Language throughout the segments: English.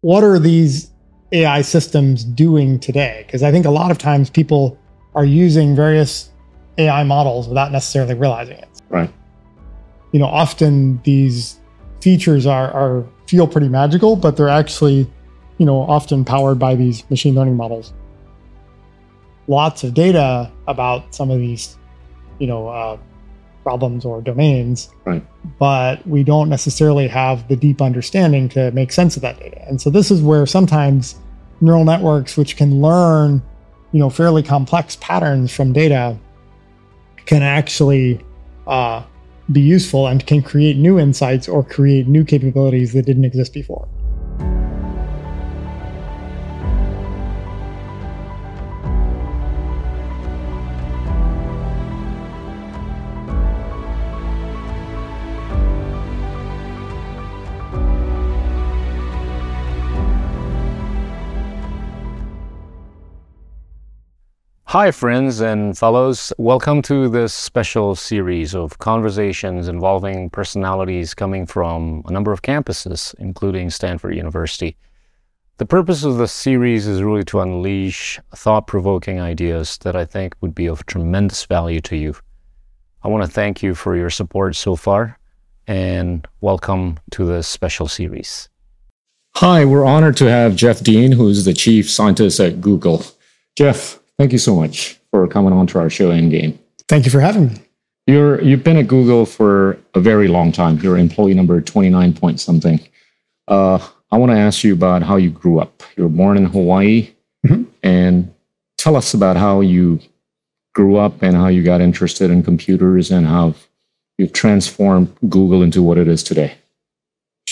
what are these AI systems doing today? Because I think a lot of times people are using various AI models without necessarily realizing it. Right. You know, often these features are, are feel pretty magical, but they're actually, you know, often powered by these machine learning models. Lots of data about some of these, you know, uh, problems or domains, Right. but we don't necessarily have the deep understanding to make sense of that data. And so this is where sometimes neural networks, which can learn, you know, fairly complex patterns from data, can actually uh, be useful and can create new insights or create new capabilities that didn't exist before. Hi, friends and fellows. Welcome to this special series of conversations involving personalities coming from a number of campuses, including Stanford University. The purpose of this series is really to unleash thought provoking ideas that I think would be of tremendous value to you. I want to thank you for your support so far and welcome to this special series. Hi, we're honored to have Jeff Dean, who's the chief scientist at Google. Jeff, thank you so much for coming on to our show Endgame. Thank you for having me. You're you've been at Google for a very long time. You're employee number 29 point something. Uh, I want to ask you about how you grew up. You were born in Hawaii, Mhm. and tell us about how you grew up and how you got interested in computers and how you've transformed Google into what it is today.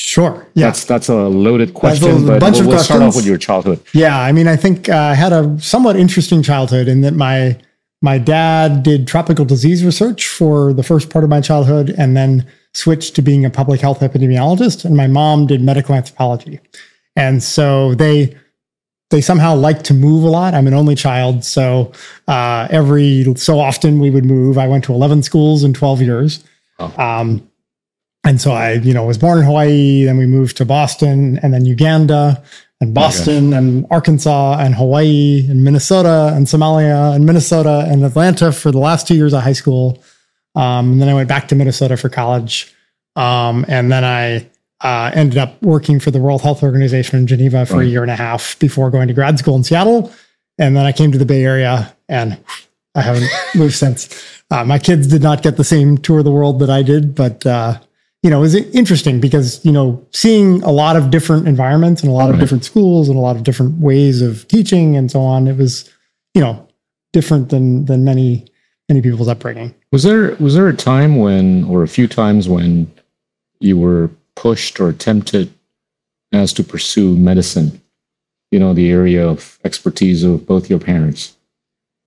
Sure. Yeah. That's that's a loaded a question, but bunch we'll, of we'll start off questions. with your childhood. Yeah, I mean, I think uh, I had a somewhat interesting childhood in that my my dad did tropical disease research for the first part of my childhood, and then switched to being a public health epidemiologist, and my mom did medical anthropology, and so they they somehow like to move a lot. I'm an only child, so uh, every so often we would move. I went to 11 schools in 12 years. Oh. Um, and so I, you know, was born in Hawaii, then we moved to Boston and then Uganda and Boston and Arkansas and Hawaii and Minnesota and Somalia and Minnesota and Atlanta for the last two years of high school. Um, and then I went back to Minnesota for college. Um, and then I uh, ended up working for the World Health Organization in Geneva for a year and a half before going to grad school in Seattle. And then I came to the Bay Area and I haven't moved since. Uh, my kids did not get the same tour of the world that I did, but uh, you know, it interesting because you know, seeing a lot of different environments and a lot of different schools and a lot of different ways of teaching and so on. It was, you know, different than than many many people's upbringing. Was there was there a time when, or a few times when, you were pushed or tempted as to pursue medicine? You know, the area of expertise of both your parents.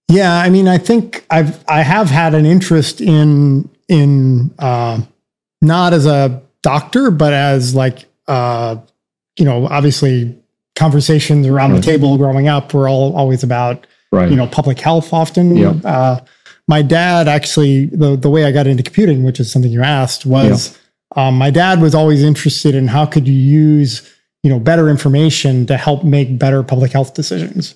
Yeah, I mean, I think I've I have had an interest in in uh, not as a doctor, but as like uh, you know, obviously conversations around Right. the table growing up were all always about Right. you know public health often. Yeah. Uh, my dad actually the the way I got into computing, which is something you asked, was um, my dad was always interested in how could you use you know better information to help make better public health decisions,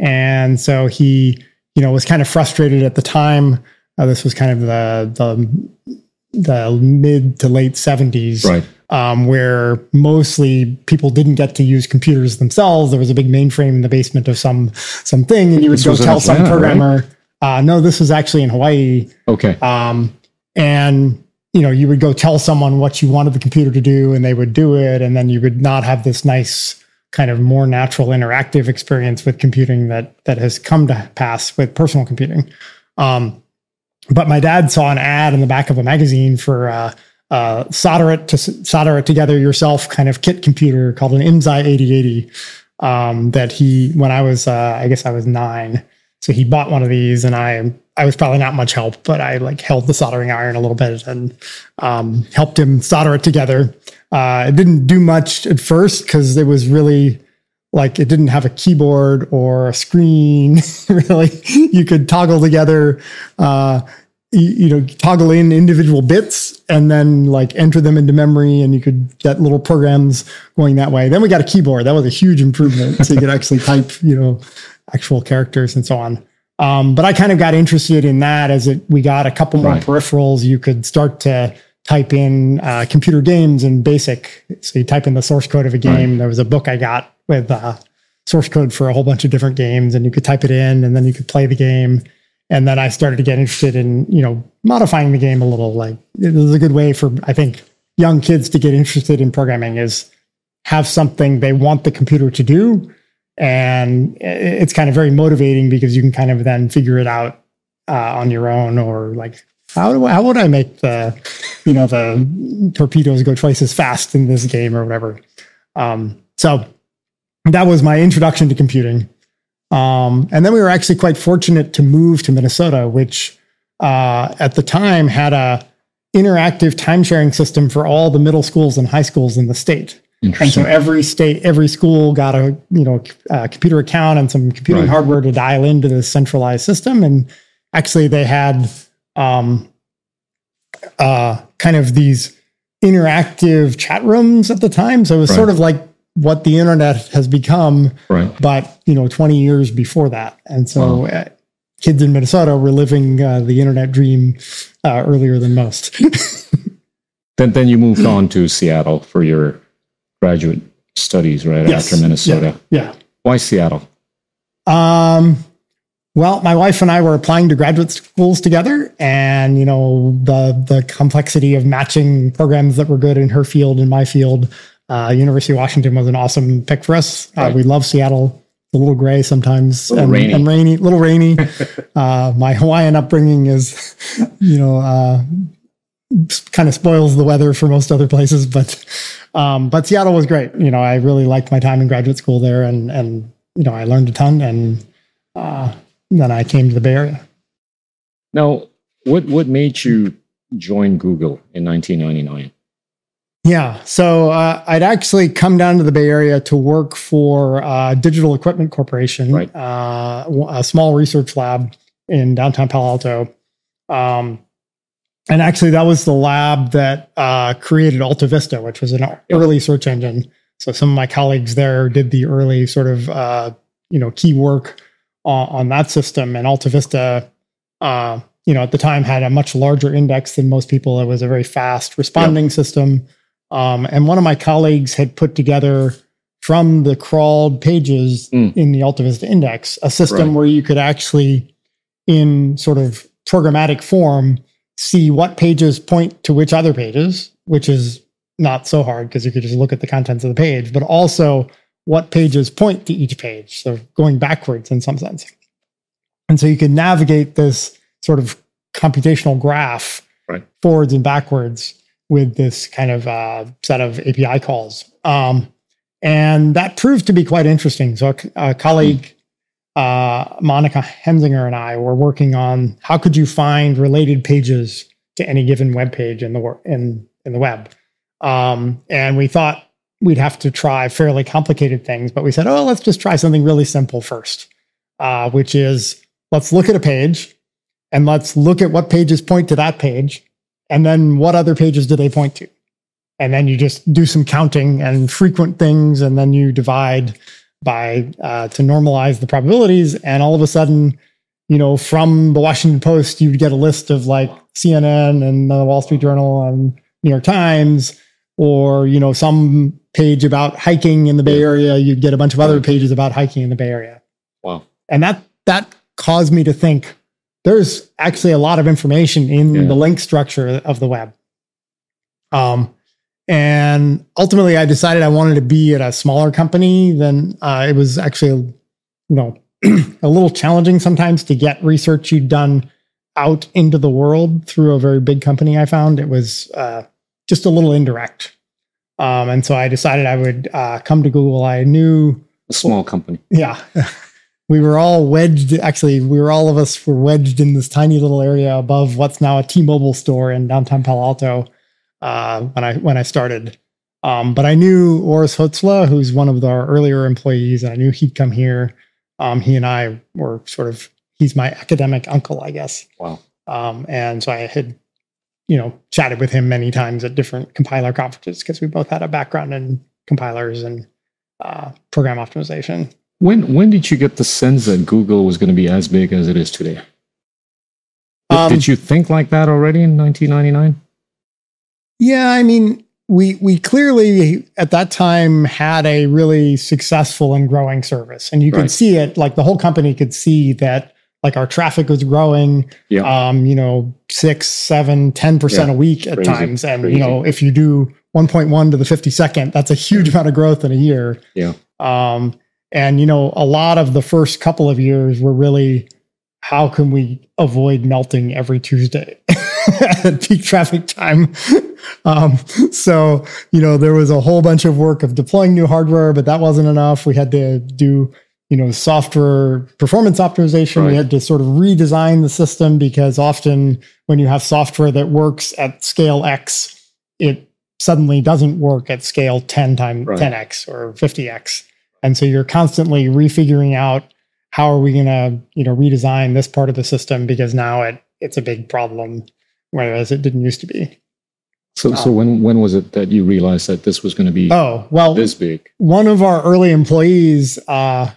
and so he you know was kind of frustrated at the time. Uh, this was kind of the the the mid to late seventies right. um, where mostly people didn't get to use computers themselves. There was a big mainframe in the basement of some something, and you would This go tell some Atlanta, right? programmer. Uh, no, this was actually in Hawaii, Okay. um, and you know you would go tell someone what you wanted the computer to do, and they would do it, and then you would not have this nice kind of more natural interactive experience with computing that that has come to pass with personal computing. Um, but my dad saw an ad in the back of a magazine for uh, uh, solder it to solder it together yourself kind of kit computer called an IMSAI 8080 um, that he when I was uh, I guess I was nine. So he bought one of these and I I was probably not much help but I like held the soldering iron a little bit and um, helped him solder it together. Uh, it didn't do much at first because it was really like it didn't have a keyboard or a screen really. You could toggle together uh, you, you know toggle in individual bits and then like enter them into memory and you could get little programs going that way. Then we got a keyboard. That was a huge improvement so you could actually type you know actual characters and so on. Um, but i kind of got interested in that as it we got a couple more Right. peripherals. You could start to type in uh, computer games and basic. So you type in the source code of a game. There was a book i got with uh, source code for a whole bunch of different games and you could type it in and then you could play the game. And then I started to get interested in you know modifying the game a little. Like it was a good way for I think young kids to get interested in programming is have something they want the computer to do, and it's kind of very motivating because you can kind of then figure it out uh, on your own or like how do I, how would I make the you know the torpedoes go twice as fast in this game or whatever. Um, so that was my introduction to computing. Um, and then we were actually quite fortunate to move to Minnesota, which uh, at the time had a interactive time sharing system for all the middle schools and high schools in the state. And so every state, every school got a you know a computer account and some computing Right. hardware to dial into this centralized system. And actually, they had um, uh, kind of these interactive chat rooms at the time. So it was Right. sort of like what the internet has become Right. but you know 20 years before that and so Wow. uh, kids in minnesota were living uh, the internet dream uh, earlier than most Then, then you moved on to Seattle for your graduate studies, right Yes. after Minnesota. yeah Why Seattle? um well my wife and i were applying to graduate schools together and you know the the complexity of matching programs that were good in her field and my field uh, university of washington was an awesome pick for us uh, Right. we love seattle a little gray sometimes Little and rainy. and rainy little rainy uh, my hawaiian upbringing is you know uh, kind of spoils the weather for most other places but um, but seattle was great you know i really liked my time in graduate school there and and you know i learned a ton and uh, then i came to the bay area Now, what what made you join Google in 1999? Yeah. So uh, I'd actually come down to the Bay Area to work for uh, Digital Equipment Corporation, Right. uh, a small research lab in downtown Palo Alto. Um, and actually, that was the lab that uh, created Alta Vista, which was an early search engine. So some of my colleagues there did the early sort of uh, you know key work on, on that system, and AltaVista, Uh, you know, at the time had a much larger index than most people. It was a very fast responding system. Um, and one of my colleagues had put together from the crawled pages Mm. in the AltaVista Index a system Right. where you could actually, in sort of programmatic form, see what pages point to which other pages, which is not so hard because you could just look at the contents of the page, but also what pages point to each page. So going backwards in some sense. And so you can navigate this sort of computational graph Right. forwards and backwards with this kind of uh, set of API calls. Um, and that proved to be quite interesting. So a, a colleague, uh, Monika Henzinger and I were working on how could you find related pages to any given web page in the wor- in in the web. Um, and we thought we'd have to try fairly complicated things, but we said, oh, let's just try something really simple first, uh, which is let's look at a page and let's look at what pages point to that page and then what other pages do they point to? And then you just do some counting and frequent things and then you divide by uh, to normalize the probabilities. And all of a sudden you know from the washington post you'd get a list of like cnn and the wall street journal and new york times or you know some page about hiking in the bay area you'd get a bunch of other pages about hiking in the bay area. Wow. and that that caused me to think there's actually a lot of information in Yeah. the link structure of the web. Um and ultimately i decided i wanted to be at a smaller company than uh, it was actually you know a little challenging sometimes to get research you'd done out into the world through a very big company i found. It was uh, just a little indirect um, and so i decided i would uh, come to google i knew A small company. yeah. we were all wedged. Actually, we were all of us were wedged in this tiny little area above what's now a T-Mobile store in downtown Palo Alto uh, when I when I started. Um, but I knew Urs Hölzle, who's one of our earlier employees, and I knew he'd come here. Um, he and I were sort of he's my academic uncle, I guess. Wow. Um, and so I had, you know, chatted with him many times at different compiler conferences because we both had a background in compilers and uh, program optimization. When when did you get the sense that Google was going to be as big as it is today? Did, Um, did you think like that already in 1999? Yeah, I mean, we we clearly at that time had a really successful and growing service, and you could Right. see it. Like the whole company could see that, like our traffic was growing. Yeah. Um, you know, six, seven, ten percent Yeah, a week at crazy, times, and crazy. you know, if you do one point one to the fifty second, that's a huge amount of growth in a year. Yeah. Um, and you know, a lot of the first couple of years were really how can we avoid melting every Tuesday at peak traffic time? um, so, you know, there was a whole bunch of work of deploying new hardware, but that wasn't enough. We had to do, you know, software performance optimization. Right. We had to sort of redesign the system because often when you have software that works at scale X, it suddenly doesn't work at scale 10 times Right. 10x or 50x. And so you're constantly refiguring out how are we going to you know redesign this part of the system because now it it's a big problem whereas it didn't used to be So so Oh. when when was it that you realized that this was going to be oh well this big? one of our early employees uh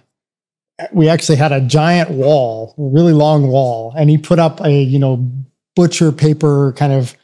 we actually had a giant wall a really long wall and he put up a you know butcher paper kind of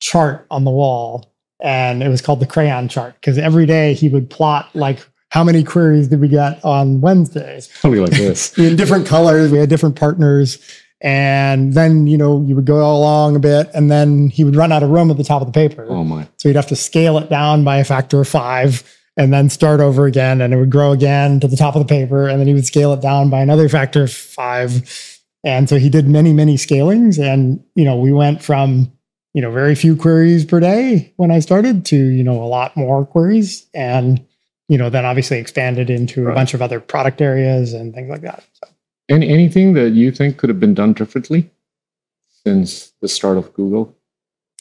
chart on the wall and it was called the crayon chart because every day he would plot like how many queries did we get on wednesdays Probably like this. in different colors. We had different partners. And then, you know, you would go along a bit and then he would run out of room at the top of the paper. Oh my. So you'd have to scale it down by a factor of five and then start over again. And it would grow again to the top of the paper. And then he would scale it down by another factor of five. And so he did many, many scalings. And, you know, we went from, you know, very few queries per day when I started to, you know, a lot more queries. And, you know, then obviously expanded into a bunch of other product areas and things like that. So. Any anything that you think could have been done differently since the start of Google?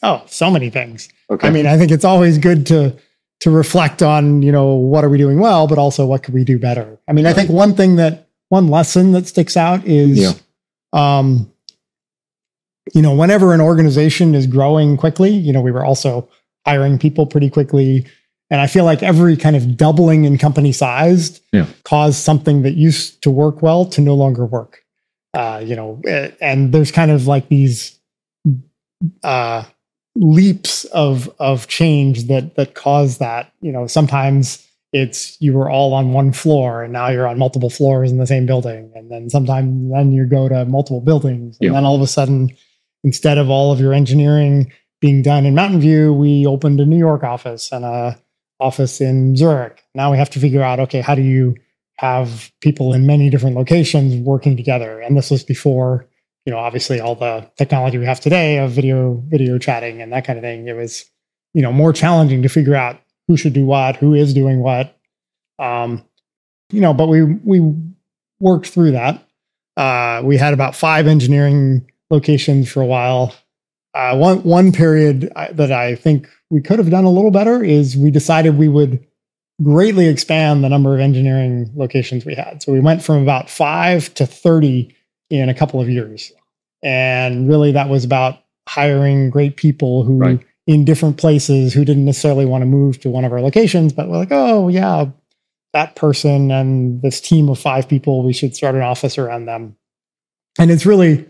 Oh, so many things. Okay. I mean, I think it's always good to to reflect on, you know, what are we doing well, but also what could we do better. I mean, I think one thing that one lesson that sticks out is Yeah. um you know, whenever an organization is growing quickly, you know, we were also hiring people pretty quickly. And I feel like every kind of doubling in company size Yeah. caused something that used to work well to no longer work. Uh, you know, eh, and there's kind of like these uh, leaps of of change that that cause that. You know, sometimes it's you were all on one floor and now you're on multiple floors in the same building, and then sometimes then you go to multiple buildings, and Yeah. then all of a sudden, instead of all of your engineering being done in Mountain View, we opened a New York office and a office in Zurich. Now we have to figure out, okay, how do you have people in many different locations working together? And this was before, you know, obviously all the technology we have today of video, video chatting and that kind of thing. It was, you know, more challenging to figure out who should do what, who is doing what. Um, you know, but we we worked through that. Uh, we had about five engineering locations for a while. Uh, one one period I- that I think we could have done a little better is we decided we would greatly expand the number of engineering locations we had. So we went from about five to thirty in a couple of years, and really that was about hiring great people who Right. in different places who didn't necessarily want to move to one of our locations, but were like, oh yeah, that person and this team of five people, we should start an office around them. And it's really,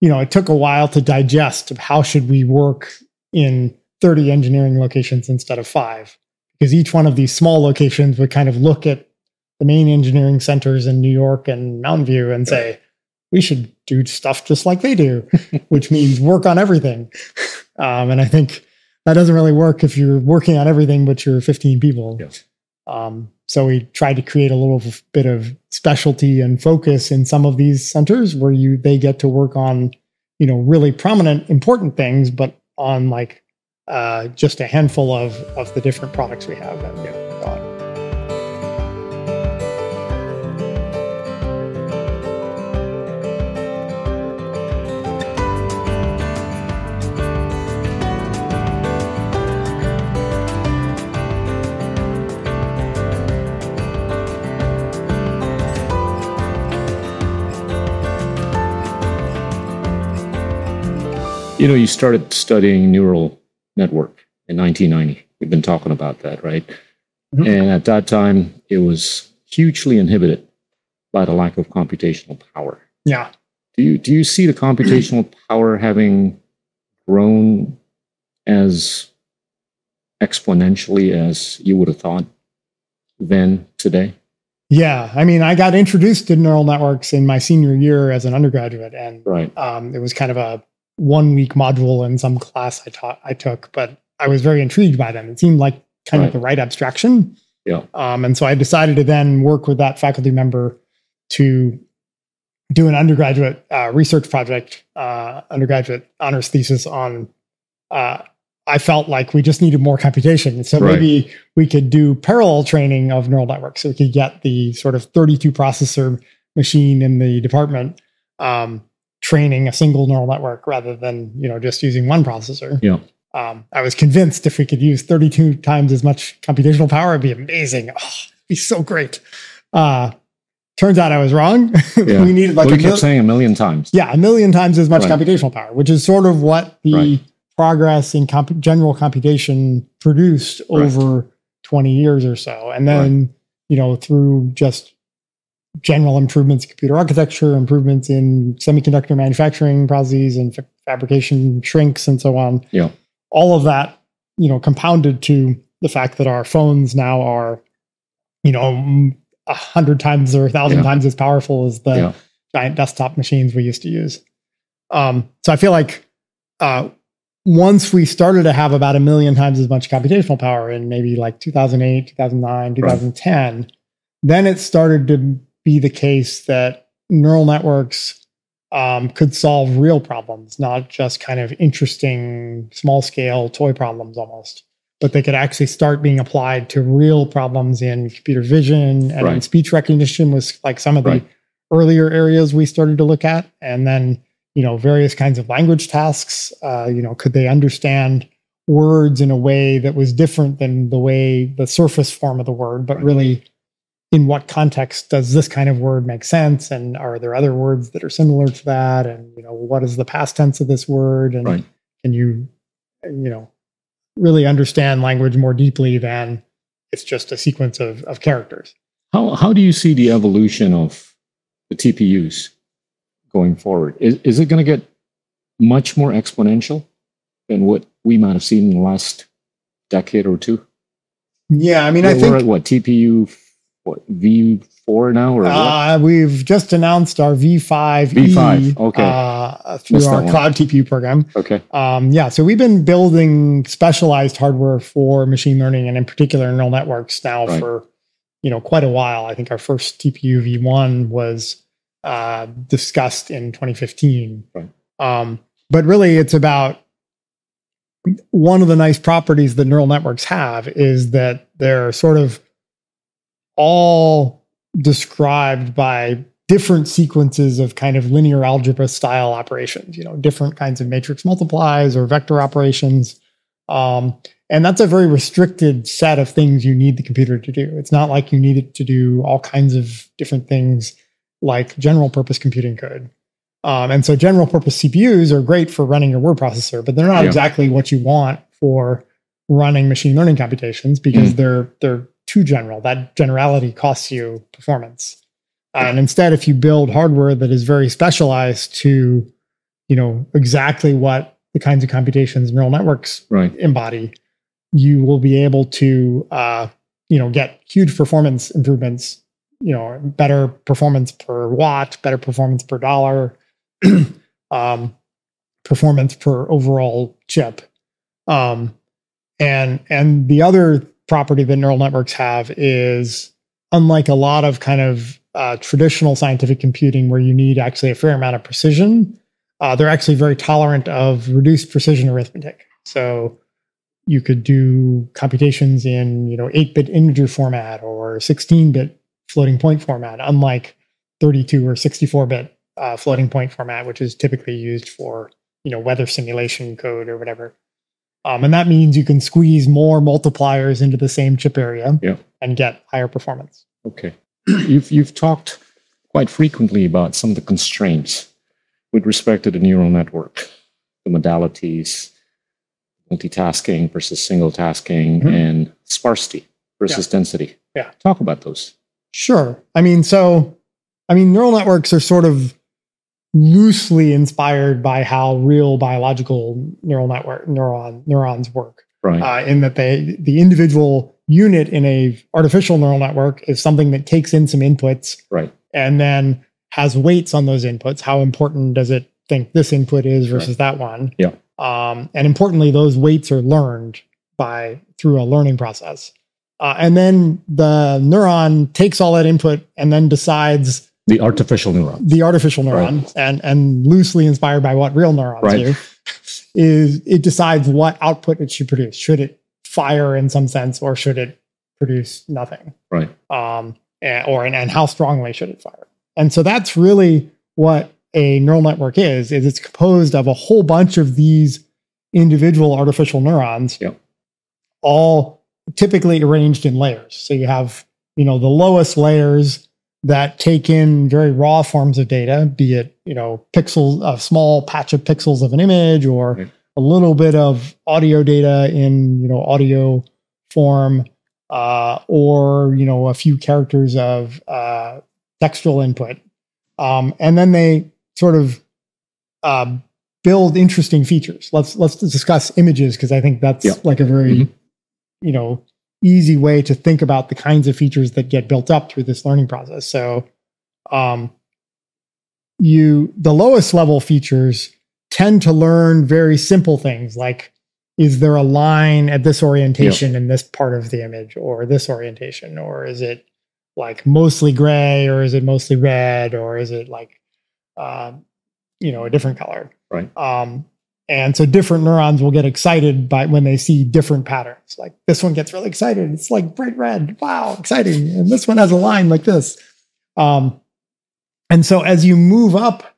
you know, it took a while to digest how should we work in 30 engineering locations instead of five, because each one of these small locations would kind of look at the main engineering centers in New York and Mountain View and say, we should do stuff just like they do, which means work on everything. Um, and I think that doesn't really work if you're working on everything, but you're 15 people. Yes. Um, so we tried to create a little bit of specialty and focus in some of these centers where you they get to work on, you know, really prominent, important things, but on like uh, just a handful of of the different products we have. And, yeah, You know, you started studying neural network in 1990. We've been talking about that, right? Mhm. And at that time, it was hugely inhibited by the lack of computational power. Yeah. Do you do you see the computational power having grown as exponentially as you would have thought then today? Yeah. I mean, I got introduced to neural networks in my senior year as an undergraduate, and Right. um, it was kind of a one week module in some class I taught I took, but I was very intrigued by them. It seemed like kind Right. of the right abstraction. Yeah. Um, and so I decided to then work with that faculty member to do an undergraduate uh, research project, uh, undergraduate honors thesis on. Uh, I felt like we just needed more computation, so Right. maybe we could do parallel training of neural networks. So we could get the sort of 32 processor machine in the department um, training a single neural network rather than you know just using one processor. Yeah. Um, I was convinced if we could use 32 times as much computational power, it'd be amazing. Oh, it'd be so great. Uh, turns out I was wrong. Yeah. we needed like well, a you kept mil- saying a million times. yeah, a million times as much Right. computational power, which is sort of what the Right. progress in comp- general computation produced Right. over 20 years or so. And then, you know, through just general improvements in computer architecture, improvements in semiconductor manufacturing processes and fa- fabrication shrinks and so on. Yeah. All of that, you know, compounded to the fact that our phones now are, you know, a hundred times or a thousand Yeah. times as powerful as the Yeah. giant desktop machines we used to use. Um, so I feel like uh, once we started to have about a million times as much computational power in maybe like 2008, 2009, 2010, then it started to be the case that neural networks um, could solve real problems, not just kind of interesting small scale toy problems almost, but they could actually start being applied to real problems in computer vision and Right. speech recognition was like some of the Right. earlier areas we started to look at and then you know various kinds of language tasks uh, you know could they understand words in a way that was different than the way the surface form of the word but really in what context does this kind of word make sense and are there other words that are similar to that and you know what is the past tense of this word and Right. can you you know really understand language more deeply than it's just a sequence of, of characters How how do you see the evolution of the TPUs going forward? Is is it going to get much more exponential than what we might have seen in the last decade or two? yeah i mean we're, i think we're at what TPU what V four now or what? Uh, we've just announced our V5 V5, okay. uh, through Missed our cloud TPU program. Okay, Um, yeah, so we've been building specialized hardware for machine learning and in particular neural networks now Right. for you know quite a while. I think our first TPU V1 was uh, discussed in 2015. Right. Um, but really, it's about one of the nice properties that neural networks have is that they're sort of all described by different sequences of kind of linear algebra style operations, you know, different kinds of matrix multiplies or vector operations. Um, and that's a very restricted set of things you need the computer to do. It's not like you need it to do all kinds of different things like general purpose computing could. Um, and so general purpose CPUs are great for running your word processor, but they're not Yeah. exactly what you want for running machine learning computations because they're they're too general. That generality costs you performance. And instead, if you build hardware that is very specialized to, you know, exactly what the kinds of computations neural networks right. embody, you will be able to, uh, you know, get huge performance improvements. You know, better performance per watt, better performance per dollar, um, performance per overall chip. Um, and and the other property that neural networks have is unlike a lot of kind of uh, traditional scientific computing where you need actually a fair amount of precision, uh, they're actually very tolerant of reduced precision arithmetic. So you could do computations in you know 8-bit integer format or 16-bit floating point format, unlike 32 or 64-bit uh, floating point format, which is typically used for you know weather simulation code or whatever. Um, and that means you can squeeze more multipliers into the same chip area Yeah. and get higher performance. Okay. you've you've talked quite frequently about some of the constraints with respect to the neural network. the modalities, multitasking versus single tasking, Mhm. and sparsity versus density. Yeah. Talk about those. Sure. I mean, so, I mean, neural networks are sort of loosely inspired by how real biological neural network neuron neurons work. Right. Uh, in that they the individual unit in a artificial neural network is something that takes in some inputs right. and then has weights on those inputs. How important does it think this input is versus that one? Yeah. Um, and importantly, those weights are learned by through a learning process. Uh, and then the neuron takes all that input and then decides The artificial neuron. the artificial neuron and and loosely inspired by what real neurons Right. do is it decides what output it should produce. Should it fire in some sense or should it produce nothing? Right. um, and, or and, and how strongly should it fire? And so that's really what a neural network is. Is it's composed of a whole bunch of these individual artificial neurons, Yep. all typically arranged in layers. So you have you know the lowest layers that take in very raw forms of data, be it you know pixels, a small patch of pixels of an image, or Right. a little bit of audio data in you know audio form, uh, or you know a few characters of uh, textual input, um, and then they sort of um, build interesting features. Let's let's discuss images because I think that's Yeah. like a very Mhm. you know easy way to think about the kinds of features that get built up through this learning process. So, um, you the lowest level features tend to learn very simple things like is there a line at this orientation in this part of the image or this orientation? Or is it like mostly gray? Or is it mostly red? Or is it like um, you know a different color? Right. um, and so different neurons will get excited by when they see different patterns like this one gets really excited it's like bright red wow exciting and this one has a line like this um, and so as you move up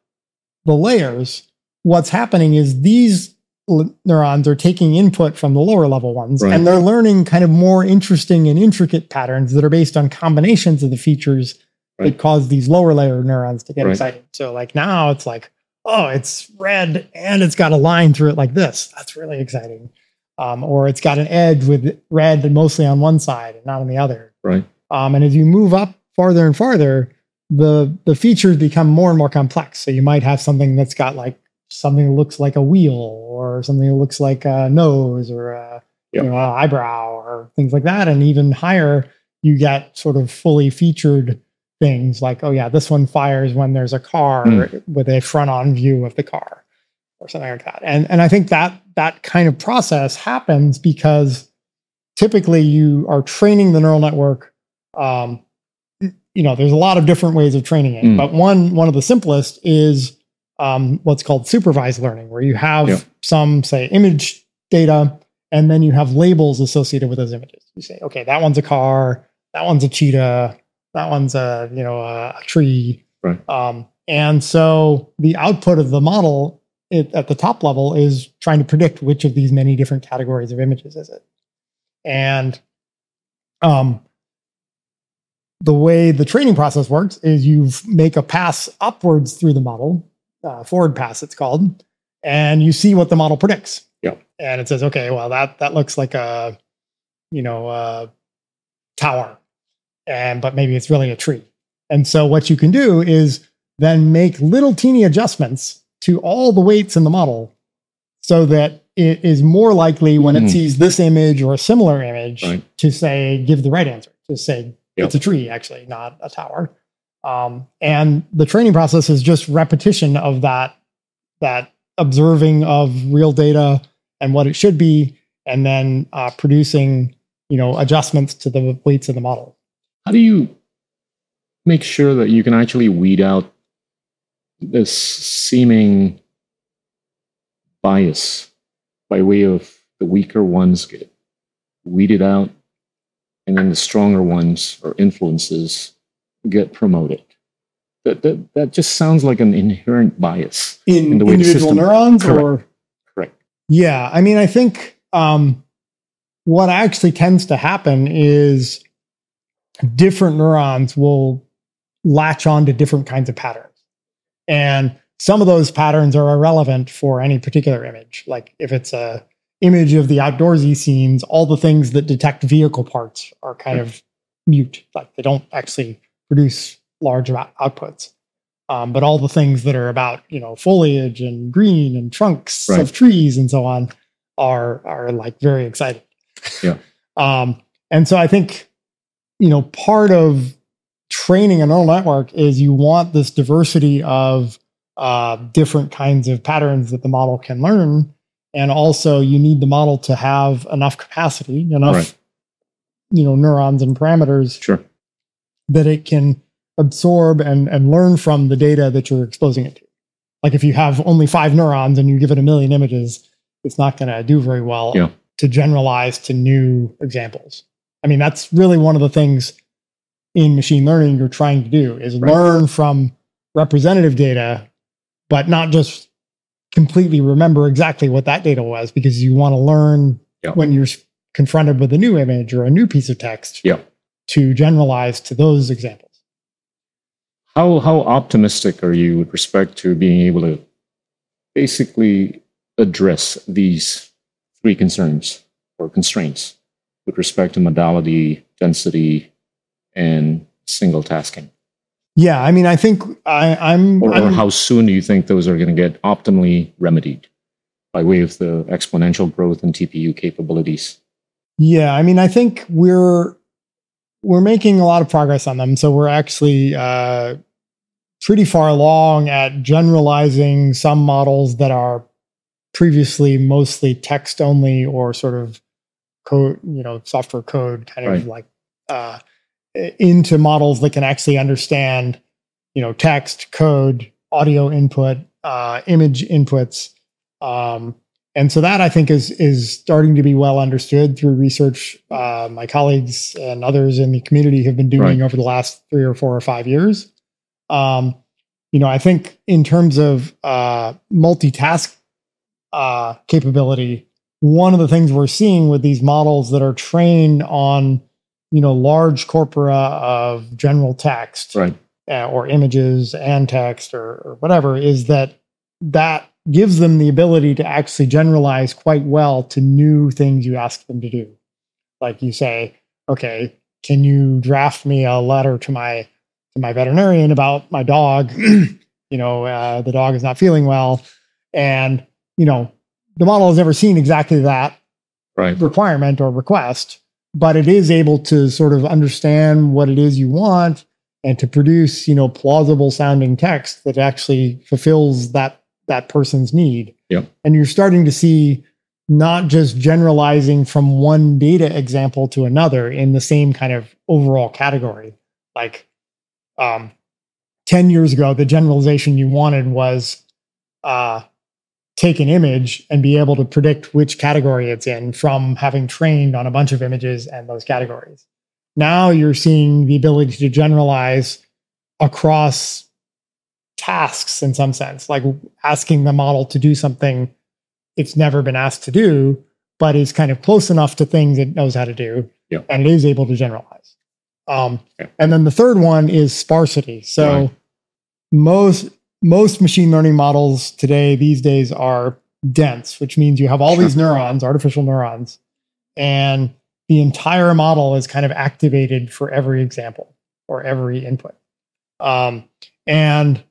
the layers what's happening is these l- neurons are taking input from the lower level ones Right. and they're learning kind of more interesting and intricate patterns that are based on combinations of the features Right. that cause these lower layer neurons to get Right. excited so like now it's like oh it's red and it's got a line through it like this that's really exciting um, or it's got an edge with red mostly on one side and not on the other Right. um, and as you move up farther and farther, the the features become more and more complex. So you might have something that's got like something that looks like a wheel, or something that looks like a nose, or a Yep. you know a eyebrow, or things like that. And even higher, you get sort of fully featured things like, oh yeah, this one fires when there's a car Mm. with a front on view of the car, or something like that. And and I think that that kind of process happens because typically you are training the neural network um, you know there's a lot of different ways of training it Mm. but one one of the simplest is um, what's called supervised learning where you have Yeah. some say image data and then you have labels associated with those images you say okay that one's a car that one's a cheetah that one's a you know a, tree Right. um, and so the output of the model it, at the top level is trying to predict which of these many different categories of images is it and um, the way the training process works is you make a pass upwards through the model, uh, forward pass it's called, and you see what the model predicts. Yeah. And it says, okay, well that that looks like a, you know, a tower, and but maybe it's really a tree. And so what you can do is then make little teeny adjustments to all the weights in the model, so that it is more likely when it Mhm. sees this image or a similar image Right. to say give the right answer to say Yep. it's a tree actually not a tower um, and the training process is just repetition of that that observing of real data and what it should be and then uh, producing you know adjustments to the weights of the model How do you make sure that you can actually weed out this seeming bias by way of the weaker ones get weeded out and then the stronger ones or influences get promoted? That, that, that just sounds like an inherent bias. in, In the way the individual system- neurons Correct. or Correct. Yeah, I mean, I think um, what actually tends to happen is different neurons will latch on to different kinds of patterns. And some of those patterns are irrelevant for any particular image. Like if it's a image of the outdoorsy scenes, all the things that detect vehicle parts are kind of mute. Like they don't actually produce large outputs. Um, but all the things that are about you know foliage and green and trunks Right. of trees and so on are are like very exciting. Yeah. um, and so I think you know part of training a neural network is you want this diversity of uh, different kinds of patterns that the model can learn, and also you need the model to have enough capacity, enough Right. you know neurons and parameters Sure. that it can absorb and, and learn from the data that you're exposing it to. Like if you have only five neurons and you give it a million images, it's not going to do very well Yeah. to generalize to new examples. I mean, that's really one of the things in machine learning you're trying to do is Right. learn from representative data, but not just completely remember exactly what that data was because you want to learn Yeah. when you're confronted with a new image or a new piece of text Yeah. to generalize to those examples. How how optimistic are you with respect to being able to basically address these three concerns or constraints with respect to modality, density, and single tasking? Yeah, I mean, I think I, I'm, Or, or I'm- how soon do you think those are going to get optimally remedied by way of the exponential growth in TPU capabilities? yeah, I mean, I think we're we're making a lot of progress on them. So we're actually uh, pretty far along at generalizing some models that are previously mostly text only or sort of code, you know, software code kind of Right. like uh, into models that can actually understand, you know, text, code, audio input, uh, image inputs. Um, and so that I think is is starting to be well understood through research. Uh, my colleagues and others in the community have been doing Right. over the last three or four or five years. Um, you know, I think in terms of uh, multitask uh, capability, one of the things we're seeing with these models that are trained on, you know, large corpora of general text Right. uh, or images and text or, or whatever is that that gives them the ability to actually generalize quite well to new things you ask them to do. Like you say, okay, can you draft me a letter to my to my veterinarian about my dog? you know, uh, the dog is not feeling well, and you know, the model has never seen exactly that Right. requirement or request, but it is able to sort of understand what it is you want and to produce, you know, plausible sounding text that actually fulfills that that person's need. Yep. And you're starting to see not just generalizing from one data example to another in the same kind of overall category. Like um 10 years ago, the generalization you wanted was uh take an image and be able to predict which category it's in from having trained on a bunch of images and those categories. Now you're seeing the ability to generalize across tasks in some sense, like asking the model to do something it's never been asked to do, but is kind of close enough to things it knows how to do, Yeah. and it is able to generalize. Um, Yeah. And then the third one is sparsity. So Right. most most machine learning models today these days are dense, which means you have all these neurons, artificial neurons, and the entire model is kind of activated for every example or every input. Um, and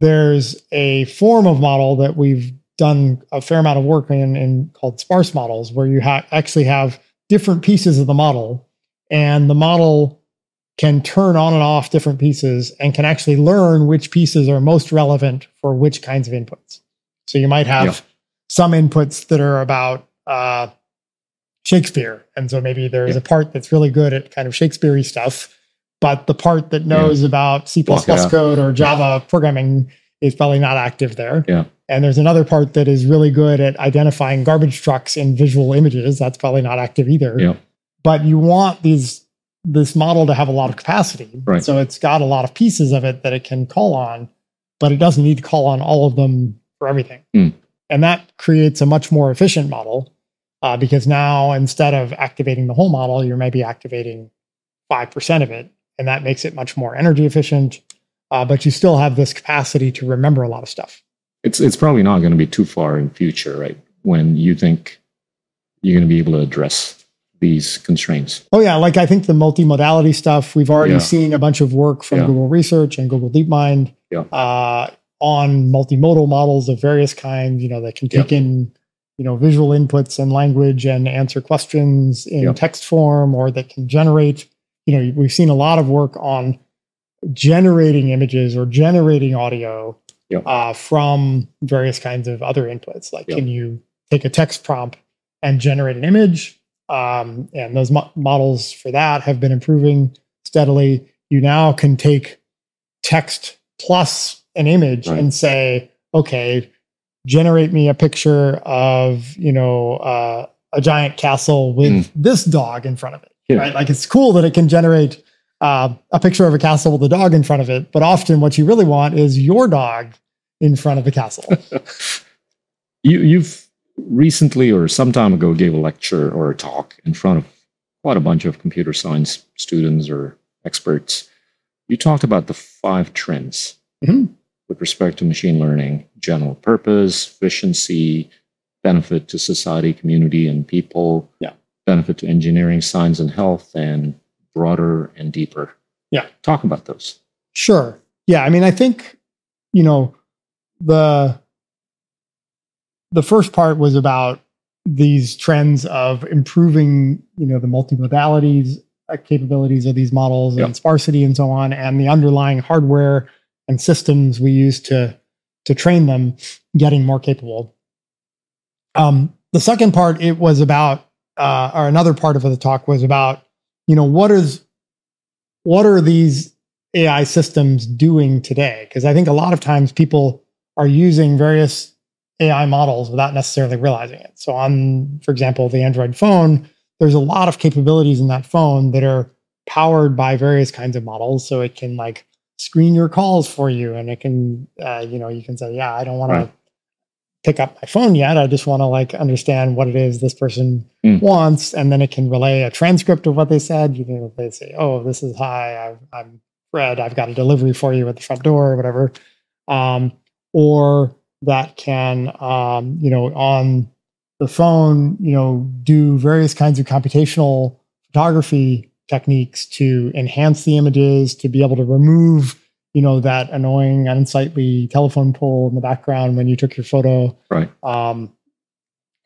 there's a form of model that we've done a fair amount of work in, in called sparse models, where you ha- actually have different pieces of the model, and the model can turn on and off different pieces and can actually learn which pieces are most relevant for which kinds of inputs. So you might have Yeah. some inputs that are about uh, Shakespeare, and so maybe there is Yeah. a part that's really good at kind of Shakespeare stuff, but the part that knows about C++ Block it out. code or Java programming is probably not active there. Yeah. And there's another part that is really good at identifying garbage trucks in visual images. That's probably not active either. Yeah. But you want these this model to have a lot of capacity. Right. So it's got a lot of pieces of it that it can call on, but it doesn't need to call on all of them for everything. Hmm. And that creates a much more efficient model uh, because now instead of activating the whole model, you're maybe activating 5% of it. And that makes it much more energy efficient. uh, but you still have this capacity to remember a lot of stuff. It's it's probably not going to be too far in future, right? When you think you're going to be able to address these constraints. Oh yeah, like I think the multimodality stuff. We've already Yeah. seen a bunch of work from Yeah. Google Research and Google DeepMind Yeah. uh, on multimodal models of various kinds. You know, that can take in you know visual inputs and language and answer questions in text form, or that can generate. You know, we've seen a lot of work on generating images or generating audio uh, from various kinds of other inputs. Like, can you take a text prompt and generate an image? Um, and those mo- models for that have been improving steadily. You now can take text plus an image Right. and say, okay, generate me a picture of you know uh, a giant castle with this dog in front of it. Yeah. Right? Like it's cool that it can generate uh, a picture of a castle with a dog in front of it, but often what you really want is your dog in front of the castle. You you've recently or some time ago gave a lecture or a talk in front of quite a bunch of computer science students or experts. You talked about the five trends Mhm. with respect to machine learning: general purpose, efficiency, benefit to society, community, and people. Yeah. Benefit to engineering, science, and health, and broader and deeper. Yeah. Talk about those. Sure. Yeah. I mean, I think, you know, the the first part was about these trends of improving, you know, the multimodalities uh, capabilities of these models Yeah. and sparsity and so on, and the underlying hardware and systems we use to to train them getting more capable. Um, the second part, it was about, uh, or another part of the talk was about, you know, what is what are these AI systems doing today? Because I think a lot of times people are using various AI models without necessarily realizing it. So, on, for example, the Android phone, there's a lot of capabilities in that phone that are powered by various kinds of models. So it can like screen your calls for you, and it can, uh, you know, you can say, yeah, I don't want Right. to pick up my phone yet. I just want to like understand what it is this person Mm. wants, and then it can relay a transcript of what they said. You know, they say, "Oh, this is hi, I've, I'm Fred. I've got a delivery for you at the front door, or whatever." Um, or that can, um, you know, on the phone, you know, do various kinds of computational photography techniques to enhance the images, to be able to remove, you know, that annoying, unsightly telephone pole in the background when you took your photo Right. um,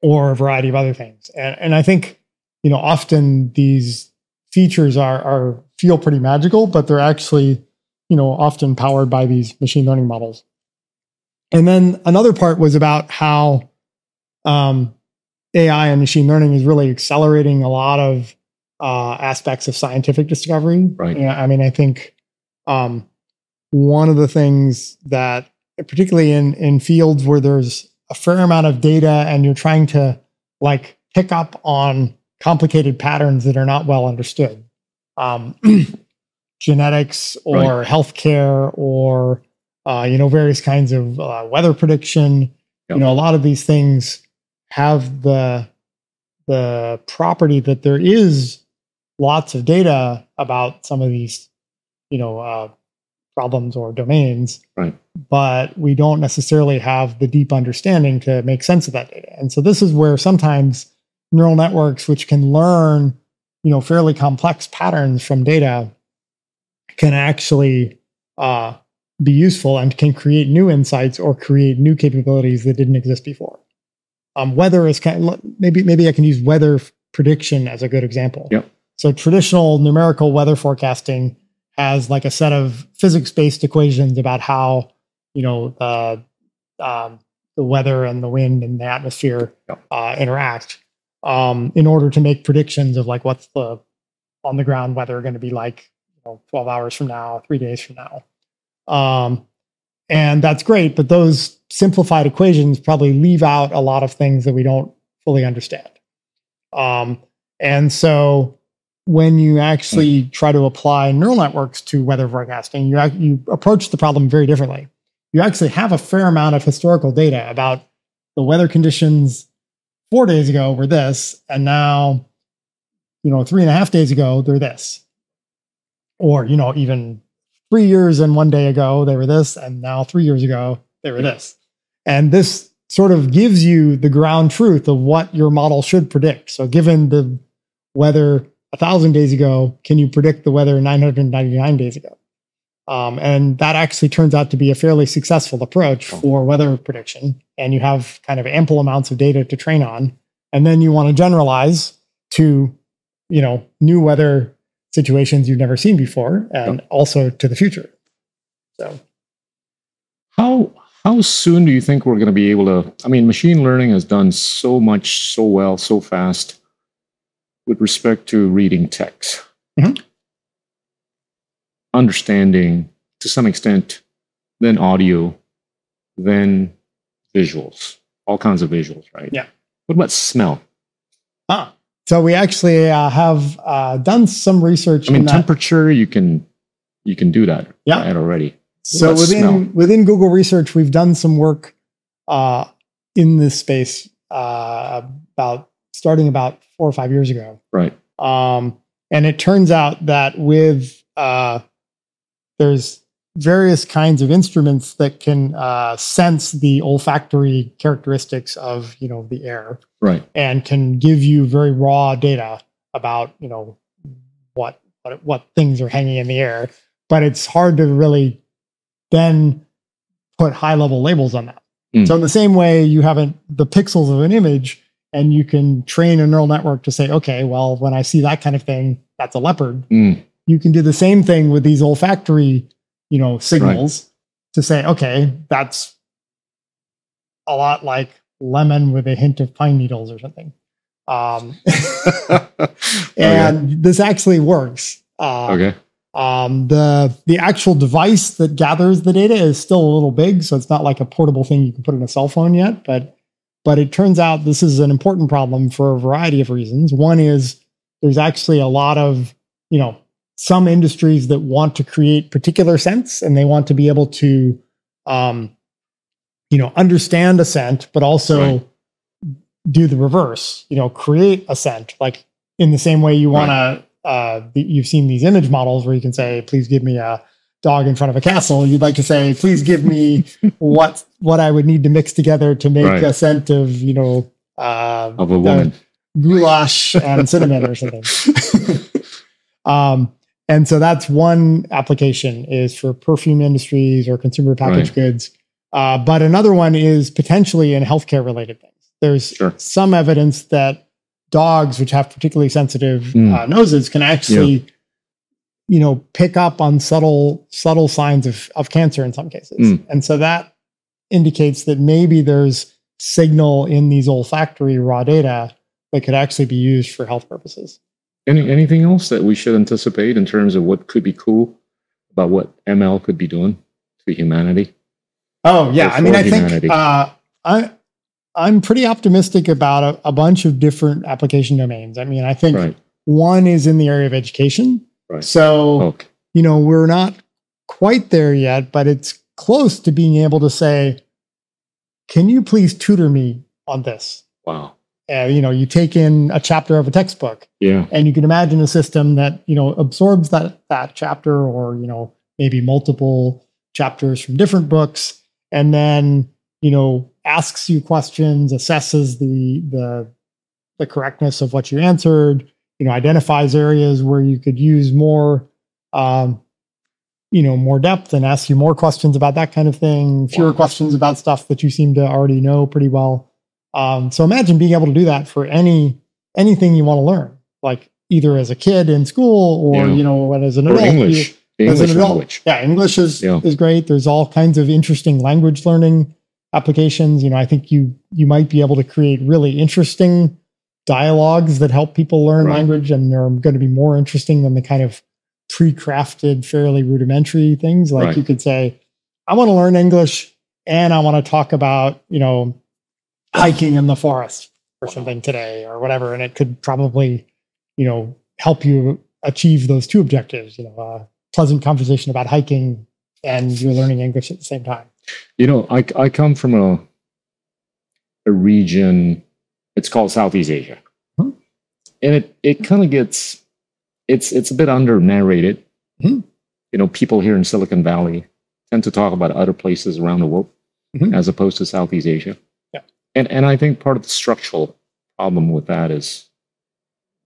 or a variety of other things. And, and I think, you know, often these features are, are feel pretty magical, but they're actually, you know, often powered by these machine learning models. And then another part was about how um, AI and machine learning is really accelerating a lot of uh, aspects of scientific discovery. Right. Yeah, I mean, I think um, one of the things that, particularly in in fields where there's a fair amount of data and you're trying to like pick up on complicated patterns that are not well understood, um, genetics or healthcare or uh, you know various kinds of uh, weather prediction. Yep. You know, a lot of these things have the the property that there is lots of data about some of these, you know, uh, problems or domains, Right. but we don't necessarily have the deep understanding to make sense of that data. And so this is where sometimes neural networks, which can learn, you know, fairly complex patterns from data, can actually uh, be useful and can create new insights or create new capabilities that didn't exist before. Um, weather is kind of, maybe maybe I can use weather prediction as a good example. Yep. So traditional numerical weather forecasting has like a set of physics-based equations about how you know the um, the weather and the wind and the atmosphere Yep. uh, interact um, in order to make predictions of like what's the on the ground weather going to be like you know 12 hours from now three days from now um, and that's great but those simplified equations probably leave out a lot of things that we don't fully understand um, and so when you actually try to apply neural networks to weather forecasting you, you approach the problem very differently you actually have a fair amount of historical data about the weather conditions four days ago were this, and now, you know, three and a half days ago, they're this. Or, you know, even three years and one day ago they were this, and now three years ago they were this. And this sort of gives you the ground truth of what your model should predict. So, given the weather a thousand days ago, can you predict the weather 999 days ago? Um, and that actually turns out to be a fairly successful approach for weather prediction. And you have kind of ample amounts of data to train on. And then you want to generalize to, you know, new weather situations you've never seen before and yep. also to the future. So how how soon do you think we're going to be able to? I mean, machine learning has done so much, so well, so fast with respect to reading text, mm-hmm. understanding to some extent, then audio, then visuals, all kinds of visuals, right? Yeah. What about smell? Ah, so we actually uh, have uh, done some research. I mean, temperature, you can you can do that yeah. right already. So within smell? within Google Research, we've done some work uh, in this space uh, about starting about four or five years ago. Right. Um, and it turns out that with uh, there's various kinds of instruments that can uh, sense the olfactory characteristics of you know the air, right, and can give you very raw data about you know what what what things are hanging in the air. But it's hard to really then put high level labels on that. Mm. So in the same way, you have a, the pixels of an image and you can train a neural network to say, okay, well, when I see that kind of thing, that's a leopard. Mm. You can do the same thing with these olfactory, you know, signals right. to say, okay, that's a lot like lemon with a hint of pine needles or something. Um, and okay. this actually works. Uh, okay. Um, the the actual device that gathers the data is still a little big, so it's not like a portable thing you can put in a cell phone yet. But but it turns out this is an important problem for a variety of reasons. One is there's actually a lot of you know some industries that want to create particular scents and they want to be able to um, you know understand a scent, but also right. do the reverse. You know, create a scent like in the same way you want right. to uh, you've seen these image models where you can say, please give me a dog in front of a castle. You'd like to say, please give me what what I would need to mix together to make right. a scent of you know uh, of a woman goulash and cinnamon or something. um, and so that's one application is for perfume industries or consumer packaged right. goods. Uh, but another one is potentially in healthcare related things. There's sure. some evidence that dogs, which have particularly sensitive mm. uh, noses, can actually, yeah. you know, pick up on subtle subtle signs of of cancer in some cases, mm. and so that indicates that maybe there's signal in these olfactory raw data that could actually be used for health purposes. Any anything else that we should anticipate in terms of what could be cool about what ML could be doing to humanity? Oh yeah, I mean, I humanity? think uh, I I'm pretty optimistic about a, a, bunch of different application domains. I mean, I think right. one is in the area of education. Right. So, okay. you know, we're not quite there yet, but it's close to being able to say, can you please tutor me on this? Wow. And, you know, you take in a chapter of a textbook. Yeah. And you can imagine a system that, you know, absorbs that, that chapter or, you know, maybe multiple chapters from different books. And then, you know, asks you questions, assesses the the the correctness of what you answered, you know, identifies areas where you could use more um, you know, more depth and ask you more questions about that kind of thing, fewer wow. questions about stuff that you seem to already know pretty well. Um, so imagine being able to do that for any anything you want to learn, like either as a kid in school or yeah. you know, as an or adult. English. You, as an adult. Language. Yeah, English is yeah. is great. There's all kinds of interesting language learning applications. You know, I think you you might be able to create really interesting dialogues that help people learn right. language, and they're going to be more interesting than the kind of pre-crafted, fairly rudimentary things. Like right. you could say, "I want to learn English, and I want to talk about you know hiking in the forest or something today, or whatever," and it could probably you know help you achieve those two objectives. You know, a pleasant conversation about hiking, and you're learning English at the same time. You know, I, I come from a, a region, it's called Southeast Asia. Hmm. And it, it kind of gets, it's, it's a bit under narrated. Hmm. you know, people here in Silicon Valley tend to talk about other places around the world Mhm. as opposed to Southeast Asia. And and I think part of the structural problem with that is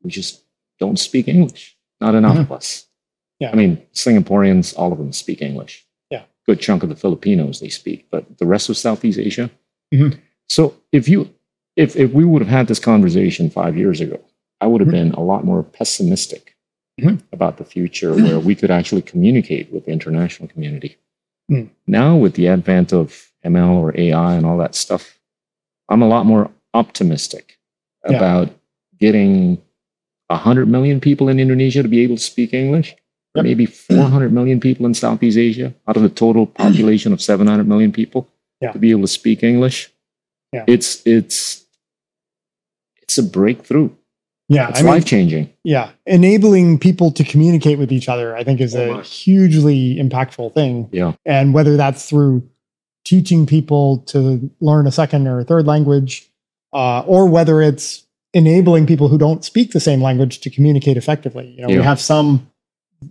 we just don't speak English. Not enough Mhm. of us. Yeah. I mean, Singaporeans, all of them speak English. Yeah. Good chunk of the Filipinos they speak, but the rest of Southeast Asia. Mhm. So if you if if we would have had this conversation five years ago, I would have Mhm. been a lot more pessimistic Mhm. about the future where we could actually communicate with the international community. Mm. Now with the advent of ML or AI and all that stuff, I'm a lot more optimistic Yeah. about getting 100 million people in Indonesia to be able to speak English, Yep. maybe 400 million people in Southeast Asia out of the total population of 700 million people Yeah. to be able to speak English. Yeah. It's it's it's a breakthrough. Yeah, It's I mean, life changing. yeah, enabling people to communicate with each other, I think, is So a hugely impactful thing. Yeah. and whether that's through teaching people to learn a second or a third language, uh, or whether it's enabling people who don't speak the same language to communicate effectively. You know, Yeah. we have some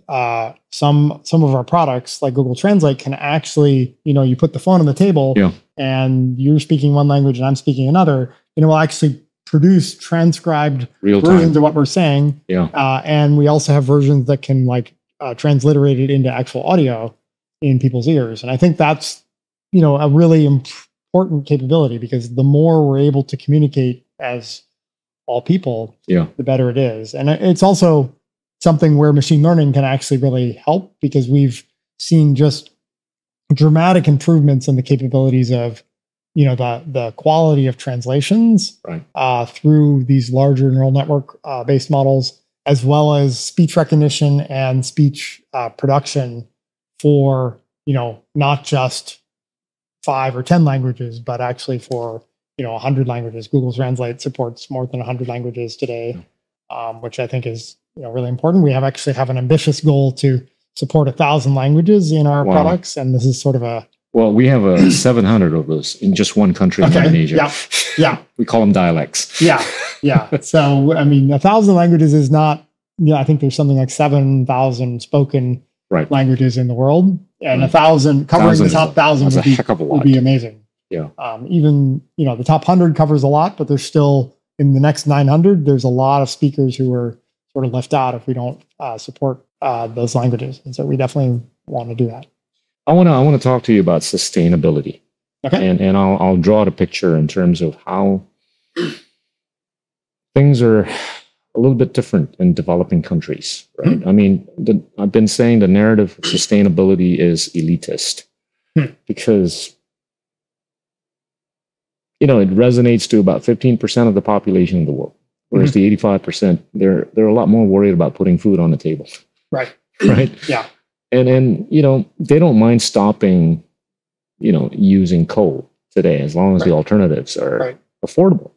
uh, some some of our products like Google Translate can actually, you know, you put the phone on the table, Yeah. and you're speaking one language and I'm speaking another, and it will actually produce transcribed Real versions time. of what we're saying. Yeah. Uh, and we also have versions that can like uh, transliterate it into actual audio in people's ears. And I think that's, you know, a really important capability because the more we're able to communicate as all people, Yeah. the better it is. And it's also something where machine learning can actually really help because we've seen just dramatic improvements in the capabilities of you know the the quality of translations Right. uh, through these larger neural network uh, based models as well as speech recognition and speech uh, production for you know not just five or ten languages but actually for you know 100 languages google translate supports more than 100 languages today um, which i think is you know really important we have actually have an ambitious goal to support a thousand languages in our Wow. products and this is sort of a Well, we have a 700 of those in just one country, Okay. Indonesia. Yeah. Yeah. we call them dialects. yeah yeah so i mean a thousand languages is not yeah i think there's something like 7000 spoken Right. languages in the world and a thousand covering Thousand the top thousand would be, heck of a would be amazing Yeah. um, even you know the top 100 covers a lot but there's still in the next 900 there's a lot of speakers who are sort of left out if we don't uh, support uh, those languages and so we definitely want to do that I want to I want to talk to you about sustainability. Okay. And and I'll I'll draw the picture in terms of how things are a little bit different in developing countries, right? I mean, the, I've been saying the narrative of sustainability is elitist Hmm. because you know it resonates to about 15% of the population of the world whereas the 85% they're they're a lot more worried about putting food on the table right right Yeah. and and you know they don't mind stopping you know using coal today as long as the alternatives are Right. affordable.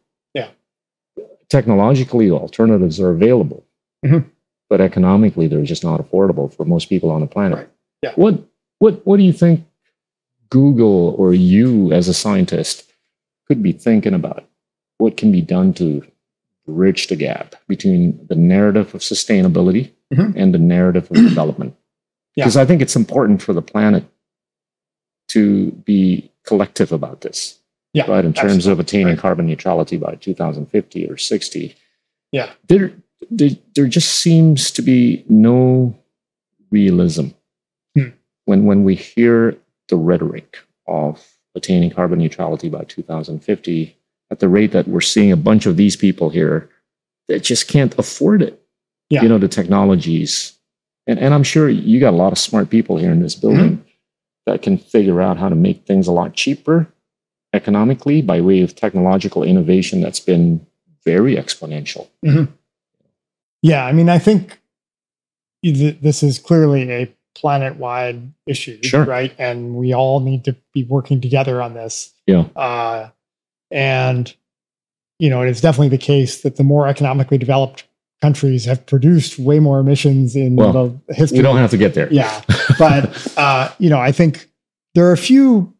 Technologically alternatives are available Mhm. but economically they're just not affordable for most people on the planet Right. Yeah. what what what do you think google or you as a scientist could be thinking about what can be done to bridge the gap between the narrative of sustainability Mhm. and the narrative of development. Yeah. Because I think it's important for the planet to be collective about this, yeah right? In terms of attaining Right. carbon neutrality by 2050 or 60. Yeah. There, there, there just seems to be no realism Hmm. when, when we hear the rhetoric of attaining carbon neutrality by 2050 at the rate that we're seeing a bunch of these people here that just can't afford it. Yeah. You know, the technologies. And, and I'm sure you got a lot of smart people here in this building Mm-hmm. that can figure out how to make things a lot cheaper economically by way of technological innovation that's been very exponential. Yeah, I mean, I think th- this is clearly a planet-wide issue, Sure. right? And we all need to be working together on this. Yeah. Uh, and you know, it is definitely the case that the more economically developed countries have produced way more emissions in Well, the history. We don't have to get there. yeah, but uh, you know, I think there are a few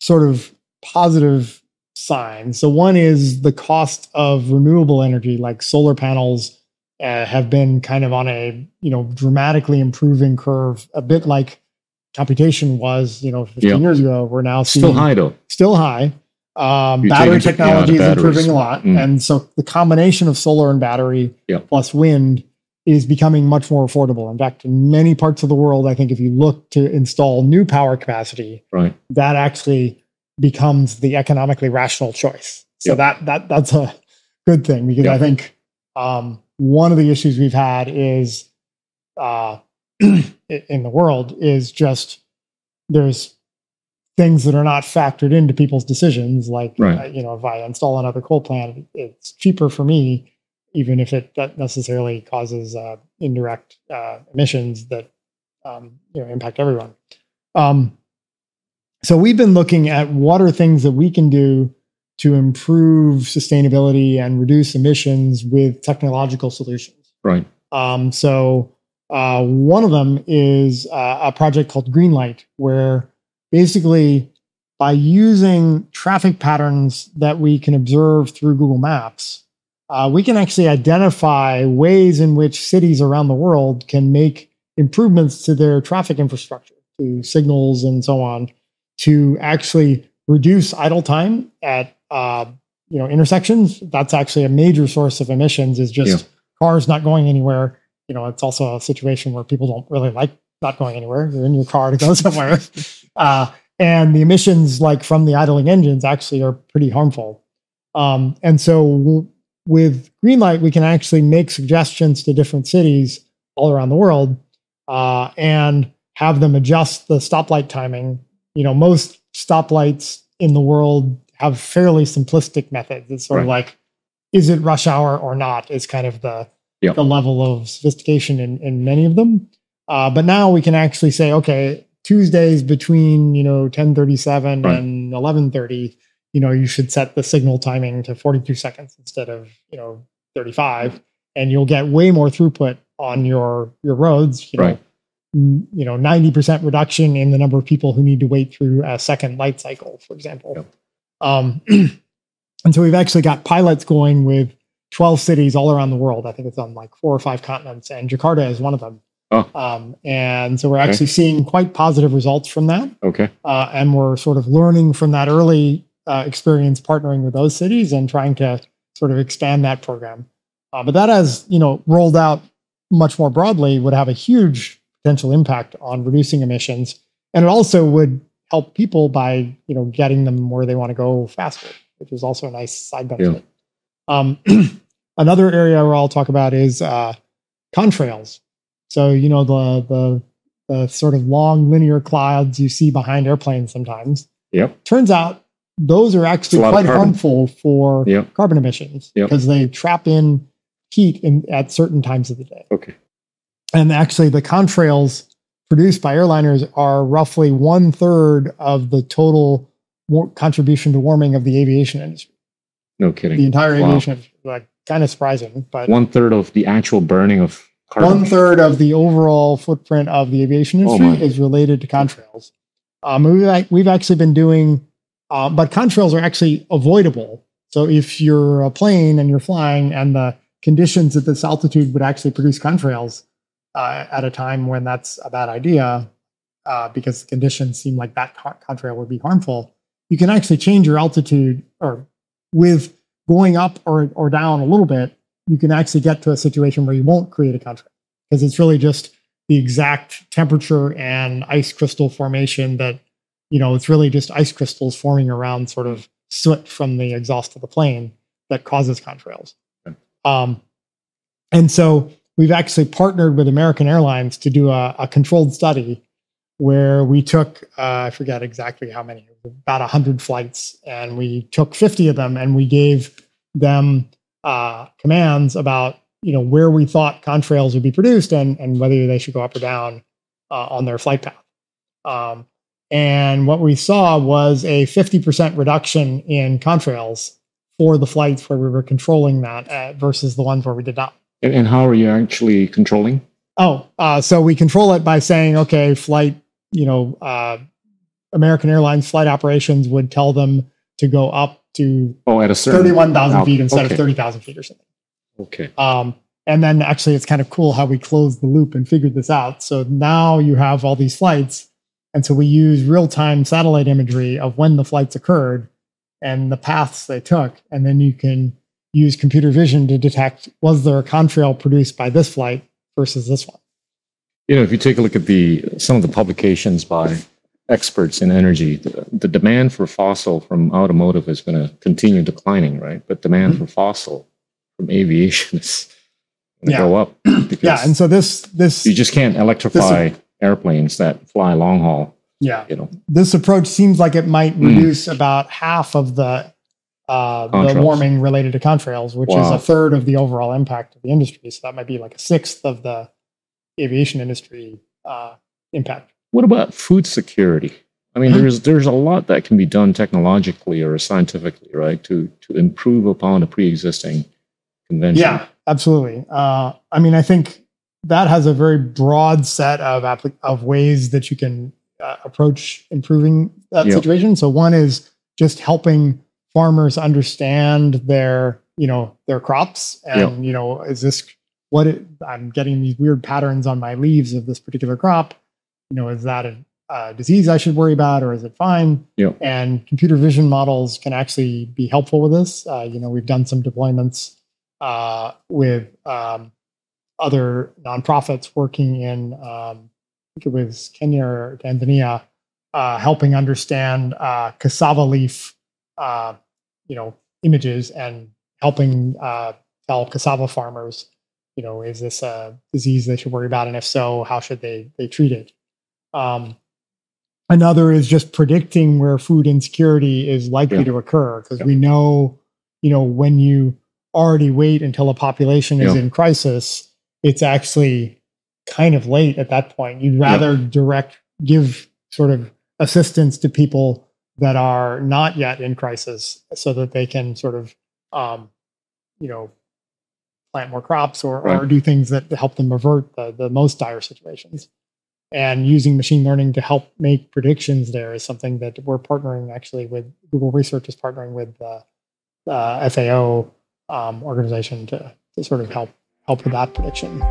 sort of positive signs. So one is the cost of renewable energy, like solar panels, uh, have been kind of on a you know dramatically improving curve, a bit like computation was you know 15 Yeah. years ago. We're now Still high though. still high. Um, battery technology is improving a lot, Mm. and so the combination of solar and battery Yeah. plus wind is becoming much more affordable. In fact, in many parts of the world, I think if you look to install new power capacity, Right. that actually becomes the economically rational choice. So Yep. that that that's a good thing because I think um, one of the issues we've had is uh, in the world is just there's things that are not factored into people's decisions. Like Right. uh, you know, if I install another coal plant, it's cheaper for me, even if it that necessarily causes uh, indirect uh, emissions that um, you know impact everyone. Um, so we've been looking at what are things that we can do to improve sustainability and reduce emissions with technological solutions. Right. Um, so uh, one of them is uh, a project called Greenlight, where basically by using traffic patterns that we can observe through Google Maps, uh, we can actually identify ways in which cities around the world can make improvements to their traffic infrastructure, to signals and so on, to actually reduce idle time at uh, you know intersections. That's actually a major source of emissions. Is just Yeah. cars not going anywhere. You know, it's also a situation where people don't really like not going anywhere. You're in your car to go somewhere. uh, and the emissions, like from the idling engines, actually are pretty harmful. Um, and so, w- with Greenlight, we can actually make suggestions to different cities all around the world uh, and have them adjust the stoplight timing. You know, most stoplights in the world have fairly simplistic methods. It's sort of like, is it rush hour or not? Is kind of the Yeah. the level of sophistication in, in many of them. Uh, but now we can actually say, okay, Tuesdays between you know 10:37 Right. and 11:30, you know, you should set the signal timing to 42 seconds instead of you know 35, and you'll get way more throughput on your your roads. You Right. mm, you know, 90% reduction in the number of people who need to wait through a second light cycle, for example. Yep. Um, and so we've actually got pilots going with 12 cities all around the world. I think it's on like four or five continents, and Jakarta is one of them. Oh. Um, and so we're Okay. actually seeing quite positive results from that. Okay. Uh, and we're sort of learning from that early uh, experience partnering with those cities and trying to sort of expand that program. Uh, but that has, you know, rolled out much more broadly would have a huge potential impact on reducing emissions. And it also would help people by, you know, getting them where they want to go faster, which is also a nice side benefit. Um, another area where I'll talk about is uh, contrails. So, you know, the, the, the sort of long linear clouds you see behind airplanes sometimes. Yep. Turns out those are actually a lot of quite harmful for Yep. carbon emissions Yep. because they trap in heat in, at certain times of the day. Okay. And actually, the contrails produced by airliners are roughly one third of the total war- contribution to warming of the aviation industry. No kidding. The entire Wow. aviation industry, like kind of surprising, but One third of the actual burning of carbon. one third of the overall footprint of the aviation Oh industry my. is related to contrails. Um, we've, we've actually been doing, uh, but contrails are actually avoidable. So if you're a plane and you're flying and the conditions at this altitude would actually produce contrails uh, at a time when that's a bad idea, uh, because the conditions seem like that con- contrail would be harmful, you can actually change your altitude or with going up or, or down a little bit, you can actually get to a situation where you won't create a contrail because it's really just the exact temperature and ice crystal formation that you know it's really just ice crystals forming around sort of soot from the exhaust of the plane that causes contrails Okay. um, and so we've actually partnered with american airlines to do a, a controlled study where we took uh, i forget exactly how many about 100 flights and we took 50 of them and we gave them uh, commands about you know where we thought contrails would be produced and and whether they should go up or down uh, on their flight path. Um, and what we saw was a 50% reduction in contrails for the flights where we were controlling that uh, versus the ones where we did not. And, how are you actually controlling? Oh, uh, so we control it by saying, okay, flight, you know, uh, American Airlines flight operations would tell them to go up to Oh, at a certain 31,000 feet instead okay. of 30,000 feet or something. Okay. Um, And then actually, it's kind of cool how we closed the loop and figured this out. So now you have all these flights. And so we use real time satellite imagery of when the flights occurred and the paths they took. And then you can use computer vision to detect was there a contrail produced by this flight versus this one. You know, if you take a look at the some of the publications by experts in energy, the, the demand for fossil from automotive is going to continue declining, right? But demand mm-hmm. for fossil from aviation is going to yeah. go up. yeah, and so this this you just can't electrify this, airplanes that fly long haul. Yeah, you know, this approach seems like it might mm. reduce mm. about half of the uh, the warming related to contrails, which wow. is a third of the overall impact of the industry. So that might be like a sixth of the aviation industry uh, impact. What about food security? I mean, there's there's a lot that can be done technologically or scientifically, right, to to improve upon a pre-existing convention. Yeah, absolutely. Uh, I mean, I think that has a very broad set of applic- of ways that you can uh, approach improving that yep. situation. So one is just helping farmers understand their you know their crops and yep. you know is this what it, I'm getting these weird patterns on my leaves of this particular crop. You know, is that a, a disease I should worry about, or is it fine? Yeah. And computer vision models can actually be helpful with this. Uh, you know, we've done some deployments uh, with um, other nonprofits working in, um, I think it was Kenya or Tanzania, uh, helping understand uh, cassava leaf, uh, you know, images and helping uh, tell cassava farmers you know, is this a disease they should worry about? And if so, how should they they treat it? Um, another is just predicting where food insecurity is likely yeah. to occur because yeah. we know, you know, when you already wait until a population is yeah. in crisis, it's actually kind of late at that point. You'd rather direct give sort of assistance to people that are not yet in crisis so that they can sort of um, you know plant more crops or, right. or do things that help them avert the, the most dire situations. And using machine learning to help make predictions there is something that we're partnering actually with Google Research is partnering with the uh, FAO um, organization to, to sort of help help with that prediction.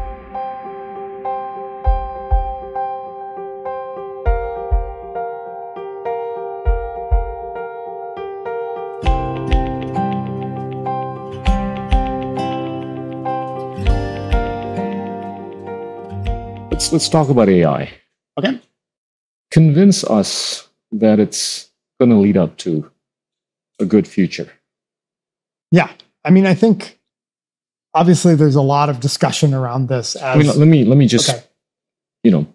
Let's talk about AI. Okay. Convince us that it's going to lead up to a good future. Yeah, I mean, I think obviously there's a lot of discussion around this. As, I mean, let me let me just okay. you know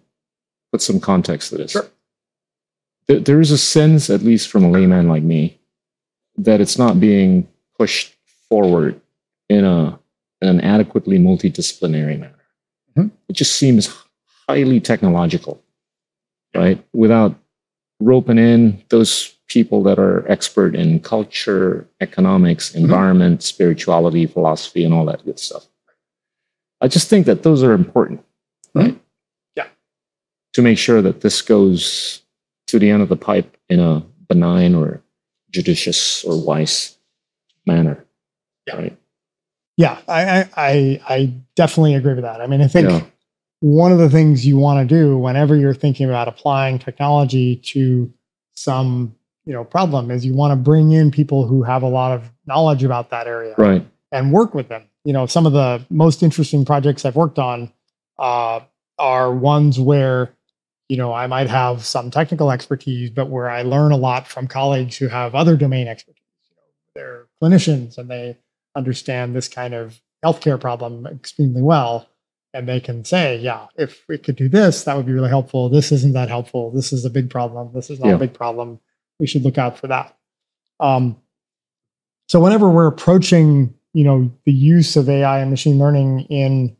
put some context to this. Sure. There, there is a sense, at least from a layman like me, that it's not being pushed forward in a in an adequately multidisciplinary manner. Mm-hmm. It just seems highly technological, right? Without roping in those people that are expert in culture, economics, mm-hmm. environment, mm-hmm. spirituality, philosophy, and all that good stuff. I just think that those are important, mm-hmm. right? Mm-hmm. Yeah. To make sure that this goes to the end of the pipe in a benign or judicious or wise manner. Yeah. Right. Yeah, I, I I definitely agree with that. I mean, I think yeah one of the things you want to do whenever you're thinking about applying technology to some you know problem is you want to bring in people who have a lot of knowledge about that area right. and work with them. You know some of the most interesting projects i've worked on uh, are ones where you know i might have some technical expertise but where i learn a lot from colleagues who have other domain expertise. You know, they're clinicians and they understand this kind of healthcare problem extremely well and they can say, yeah, if we could do this, that would be really helpful. This isn't that helpful. This is a big problem. This is not yeah. a big problem. We should look out for that. Um, so whenever we're approaching, you know, the use of AI and machine learning in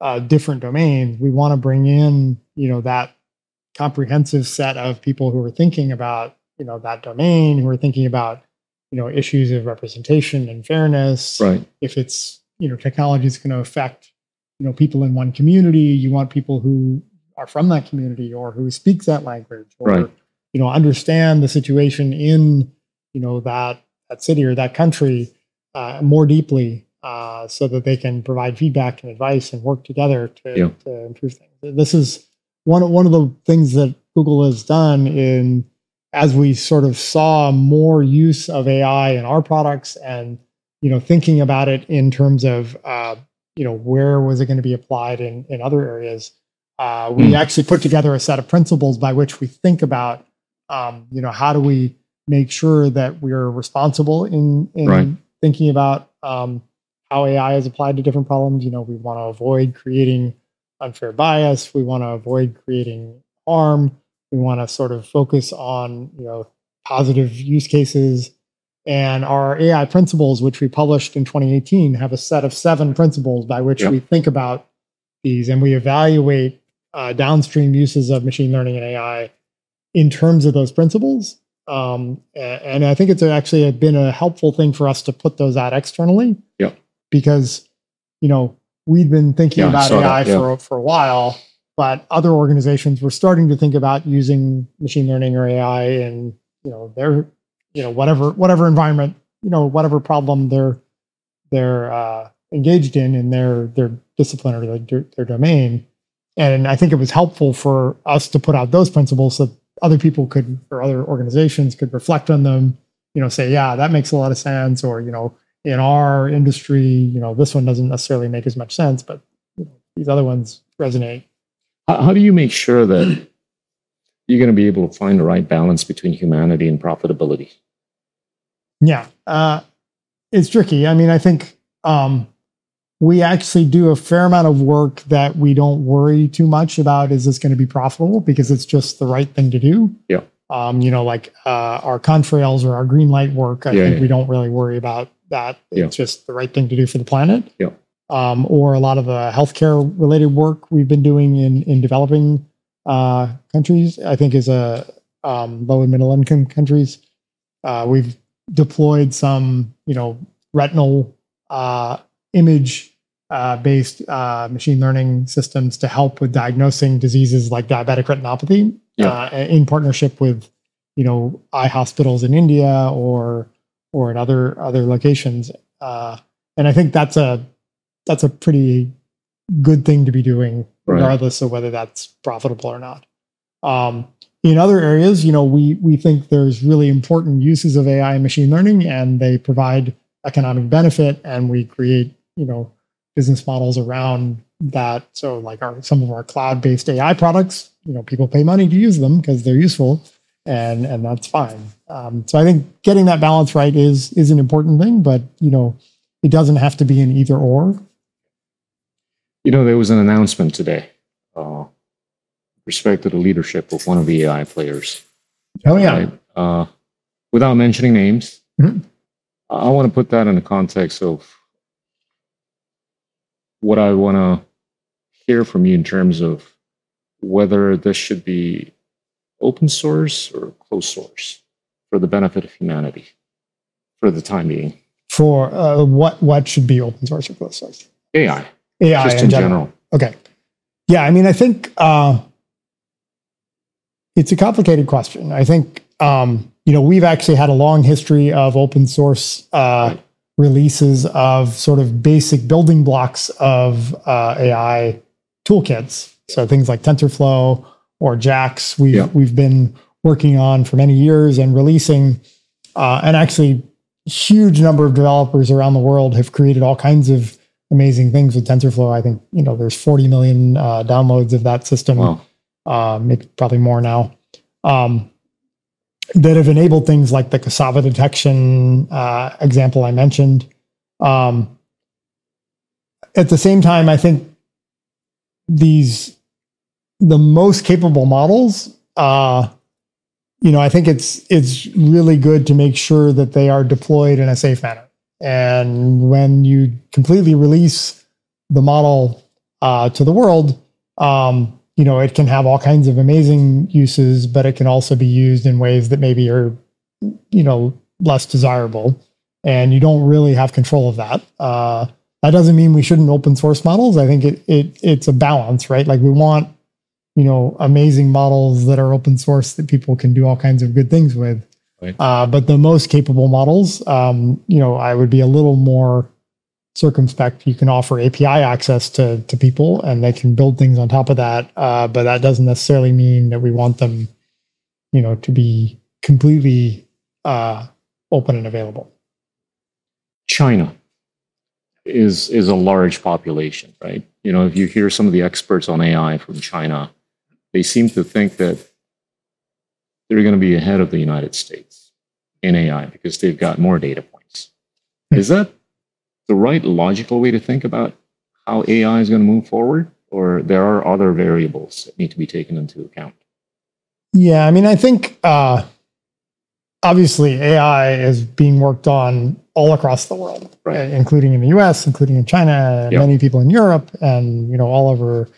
uh, different domains, we want to bring in, you know, that comprehensive set of people who are thinking about, you know, that domain, who are thinking about, you know, issues of representation and fairness. Right. If it's, you know, technology is going to affect you know people in one community you want people who are from that community or who speak that language or right. you know understand the situation in you know that that city or that country uh, more deeply uh, so that they can provide feedback and advice and work together to, Yeah. to improve things. This is one one of the things that Google has done in as we sort of saw more use of AI in our products and you know thinking about it in terms of uh, you know where was it going to be applied in in other areas. Uh, we Hmm. actually put together a set of principles by which we think about um, you know how do we make sure that we're responsible in in Right. thinking about um, how AI is applied to different problems. You know, we want to avoid creating unfair bias. We want to avoid creating harm. We want to sort of focus on you know positive use cases. And our AI principles, which we published in 2018, have a set of seven principles by which Yep. we think about these and we evaluate uh, downstream uses of machine learning and AI in terms of those principles. Um, and I think it's actually been a helpful thing for us to put those out externally. Yep. Because, you know, we'd been thinking Yeah, about saw that, AI yeah. for, for a while, but other organizations were starting to think about using machine learning or AI in, you know, their, you know, whatever, whatever environment, you know, whatever problem they're, they're, uh, engaged in, in their, their discipline or their, their domain. And I think it was helpful for us to put out those principles so other people could or other organizations could reflect on them you know say yeah that makes a lot of sense or you know in our industry you know this one doesn't necessarily make as much sense but you know, these other ones resonate How, how do you make sure that you're going to be able to find the right balance between humanity and profitability? Yeah uh, it's tricky i mean i think um, we actually do a fair amount of work that we don't worry too much about is this going to be profitable because it's just the right thing to do Yeah. um, you know like uh, our contrails or our green light work i Yeah, think yeah. we don't really worry about that it's Yeah. just the right thing to do for the planet Yeah. um, or a lot of the healthcare related work we've been doing in in developing uh, countries i think is a um, low and middle income countries uh, we've deployed some you know retinal uh, image uh, based uh, machine learning systems to help with diagnosing diseases like diabetic retinopathy Yeah. uh, in partnership with you know eye hospitals in India or or in other other locations uh, and I think that's a that's a pretty good thing to be doing Right. regardless of whether that's profitable or not um, in other areas you know we we think there's really important uses of AI and machine learning and they provide economic benefit and we create you know business models around that. So like our some of our cloud-based ai products you know people pay money to use them because they're useful and and that's fine. Um, so i think getting that balance right is is an important thing but you know it doesn't have to be an either or. You know, there was an announcement today uh, respect to the leadership of one of the AI players. oh yeah right? Uh, without mentioning names, Mhm. I want to put that in the context of what I want to hear from you in terms of whether this should be open source or closed source for the benefit of humanity for the time being. for uh, what what should be open source or closed source AI, ai just in general. Okay. Yeah, I mean, I think uh, it's a complicated question. I think um, you know we've actually had a long history of open source uh, releases of sort of basic building blocks of uh, AI toolkits. So things like TensorFlow or JAX, we've Yeah. we've been working on for many years and releasing, uh, and actually huge number of developers around the world have created all kinds of amazing things with TensorFlow. I think you know there's 40 million uh, downloads of that system, Wow. Maybe probably more now, um, that have enabled things like the cassava detection uh, example I mentioned. Um, at the same time, I think these the most capable models. Uh, you know, I think it's it's really good to make sure that they are deployed in a safe manner. And when you completely release the model uh, to the world, um, you know, it can have all kinds of amazing uses, but it can also be used in ways that maybe are, you know, less desirable. And you don't really have control of that. Uh, that doesn't mean we shouldn't open source models. I think it, it it's a balance, right? Like we want, you know, amazing models that are open source that people can do all kinds of good things with. Right. Uh, but the most capable models, um, you know, I would be a little more circumspect. You can offer API access to to people, and they can build things on top of that. Uh, but that doesn't necessarily mean that we want them, you know, to be completely uh, open and available. China is is a large population, right? You know, if you hear some of the experts on AI from China, they seem to think that they're going to be ahead of the United States in AI because they've got more data points. Is that the right logical way to think about how AI is going to move forward, or there are other variables that need to be taken into account? Yeah, I mean, I think uh, obviously AI is being worked on all across the world, Right. uh, including in the U.S., including in China, and many people in Europe, and you know all over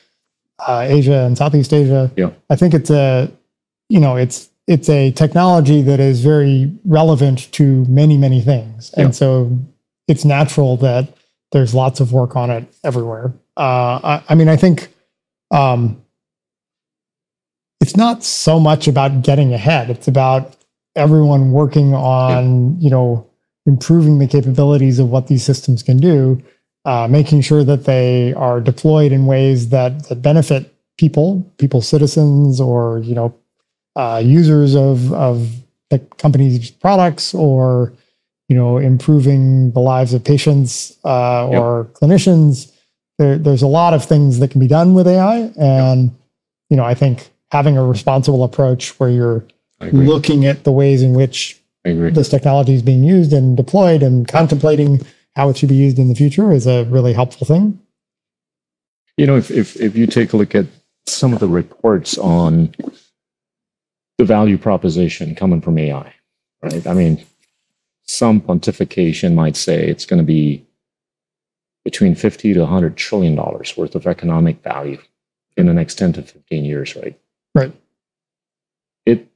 uh, Asia and Southeast Asia. Yeah. I think it's a you know it's it's a technology that is very relevant to many many things, and so it's natural that there's lots of work on it everywhere. Uh, I, I mean, I think. Um, it's not so much about getting ahead. It's about everyone working on, you know, improving the capabilities of what these systems can do, uh, making sure that they are deployed in ways that, that benefit people, people, citizens, or you know, uh, users of of the company's products, or you know, improving the lives of patients uh, Yep. or clinicians. There, there's a lot of things that can be done with AI, and you know, I think having a responsible approach where you're looking at the ways in which this technology is being used and deployed and contemplating how it should be used in the future is a really helpful thing. You know, if, if, if you take a look at some of the reports on the value proposition coming from AI, right? I mean, some pontification might say it's going to be between 50 to 100 trillion dollars worth of economic value in the next 10 to 15 years, right? Right. It,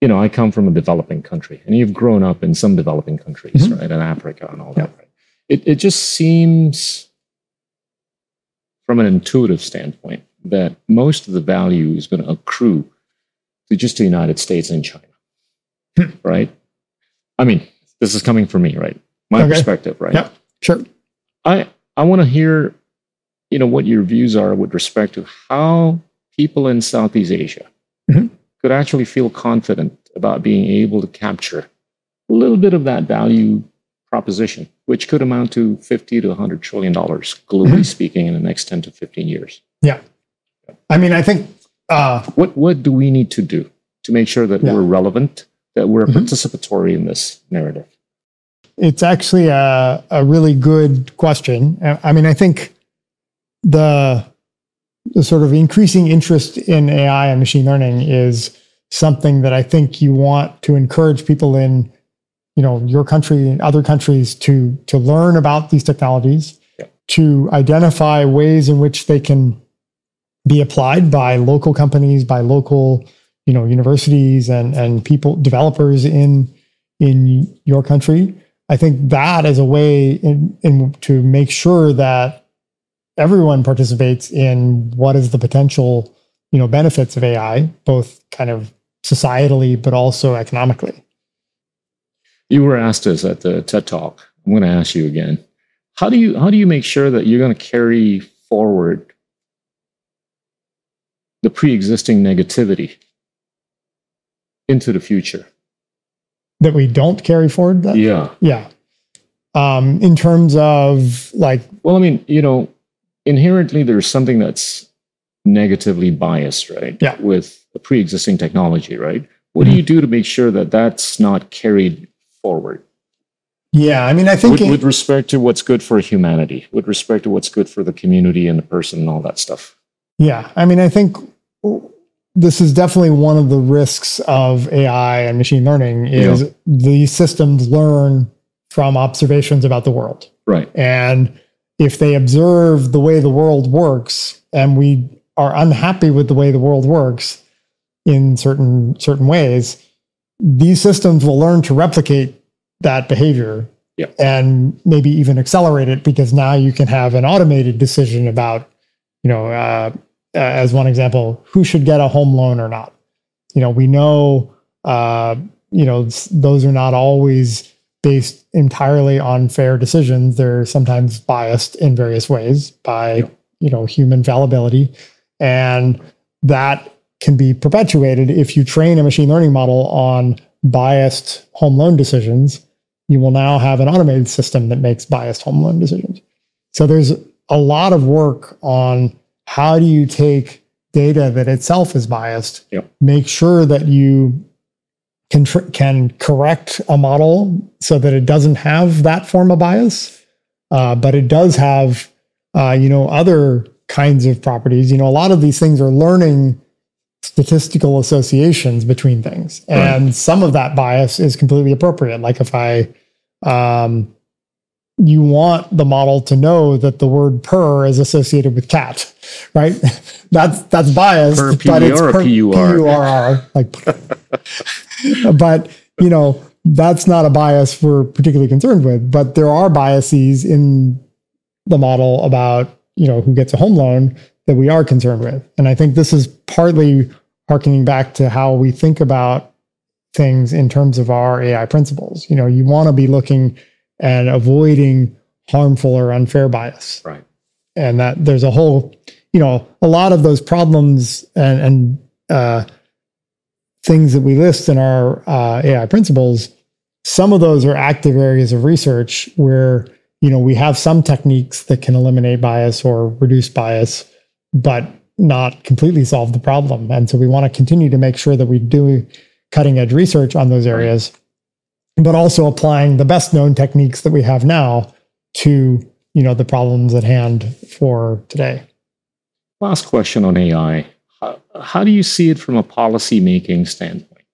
you know, I come from a developing country and you've grown up in some developing countries, Mhm. right? In Africa and all that, right? It, it just seems from an intuitive standpoint that most of the value is going to accrue to just the United States and China, Hmm. right? I mean, this is coming from me, right? My Okay. perspective, right? Yep. Sure. I I want to hear, you know, what your views are with respect to how people in Southeast Asia Mhm. could actually feel confident about being able to capture a little bit of that value proposition, which could amount to 50 to 100 trillion dollars globally Mhm. speaking in the next 10 to 15 years. Yeah. I mean, I think uh, What what do we need to do to make sure that Yeah. we're relevant, that we're Mhm. participatory in this narrative? it's actually a, a really good question. I mean, I think the the sort of increasing interest in AI and machine learning is something that I think you want to encourage people in, you know, your country and other countries to to learn about these technologies, Yeah. to identify ways in which they can be applied by local companies, by local, you know, universities and and people developers in in your country. I think that is a way in, in to make sure that everyone participates in what is the potential, you know, benefits of AI, both kind of societally but also economically. You were asked this at the TED Talk. I'm going to ask you again. How do you how do you make sure that you're going to carry forward the pre-existing negativity into the future? That we don't carry forward that. Yeah. Yeah. Um, in terms of like, Well, I mean, you know, inherently there's something that's negatively biased, right? Yeah. With the pre-existing technology, right? What do you do to make sure that that's not carried forward? yeah, I mean, I think with, it- with respect to what's good for humanity, with respect to what's good for the community and the person and all that stuff. Yeah, I mean, I think this is definitely one of the risks of AI and machine learning is these systems learn from observations about the world. Right. And if they observe the way the world works and we are unhappy with the way the world works in certain certain ways, these systems will learn to replicate that behavior Yeah. and maybe even accelerate it because now you can have an automated decision about, you know, uh, uh, as one example, who should get a home loan or not. You know, we know, uh, you know, those are not always based entirely on fair decisions. They're sometimes biased in various ways by, Yeah. you know, human fallibility. And that can be perpetuated if you train a machine learning model on biased home loan decisions. You will now have an automated system that makes biased home loan decisions. So there's a lot of work on how do you take data that itself is biased, Yep. make sure that you can tr- can correct a model so that it doesn't have that form of bias, uh, but it does have uh, you know other kinds of properties. You know, a lot of these things are learning statistical associations between things, Right. and some of that bias is completely appropriate. Like if I um, you want the model to know that the word purr is associated with cat, right? That's that's biased, Per but it's per- PUR? PURR, like, but you know that's not a bias we're particularly concerned with. But there are biases in the model about you know who gets a home loan that we are concerned with, and I think this is partly harkening back to how we think about things in terms of our AI principles. You know, you want to be looking and avoiding harmful or unfair bias. Right. And that there's a whole, you know, a lot of those problems and, and uh, things that we list in our uh, AI principles, some of those are active areas of research where, you know, we have some techniques that can eliminate bias or reduce bias, but not completely solve the problem. And so we want to continue to make sure that we do cutting edge research on those areas, but also applying the best known techniques that we have now to you know the problems at hand for today. Last question on AI. How, how do you see it from a policy making standpoint?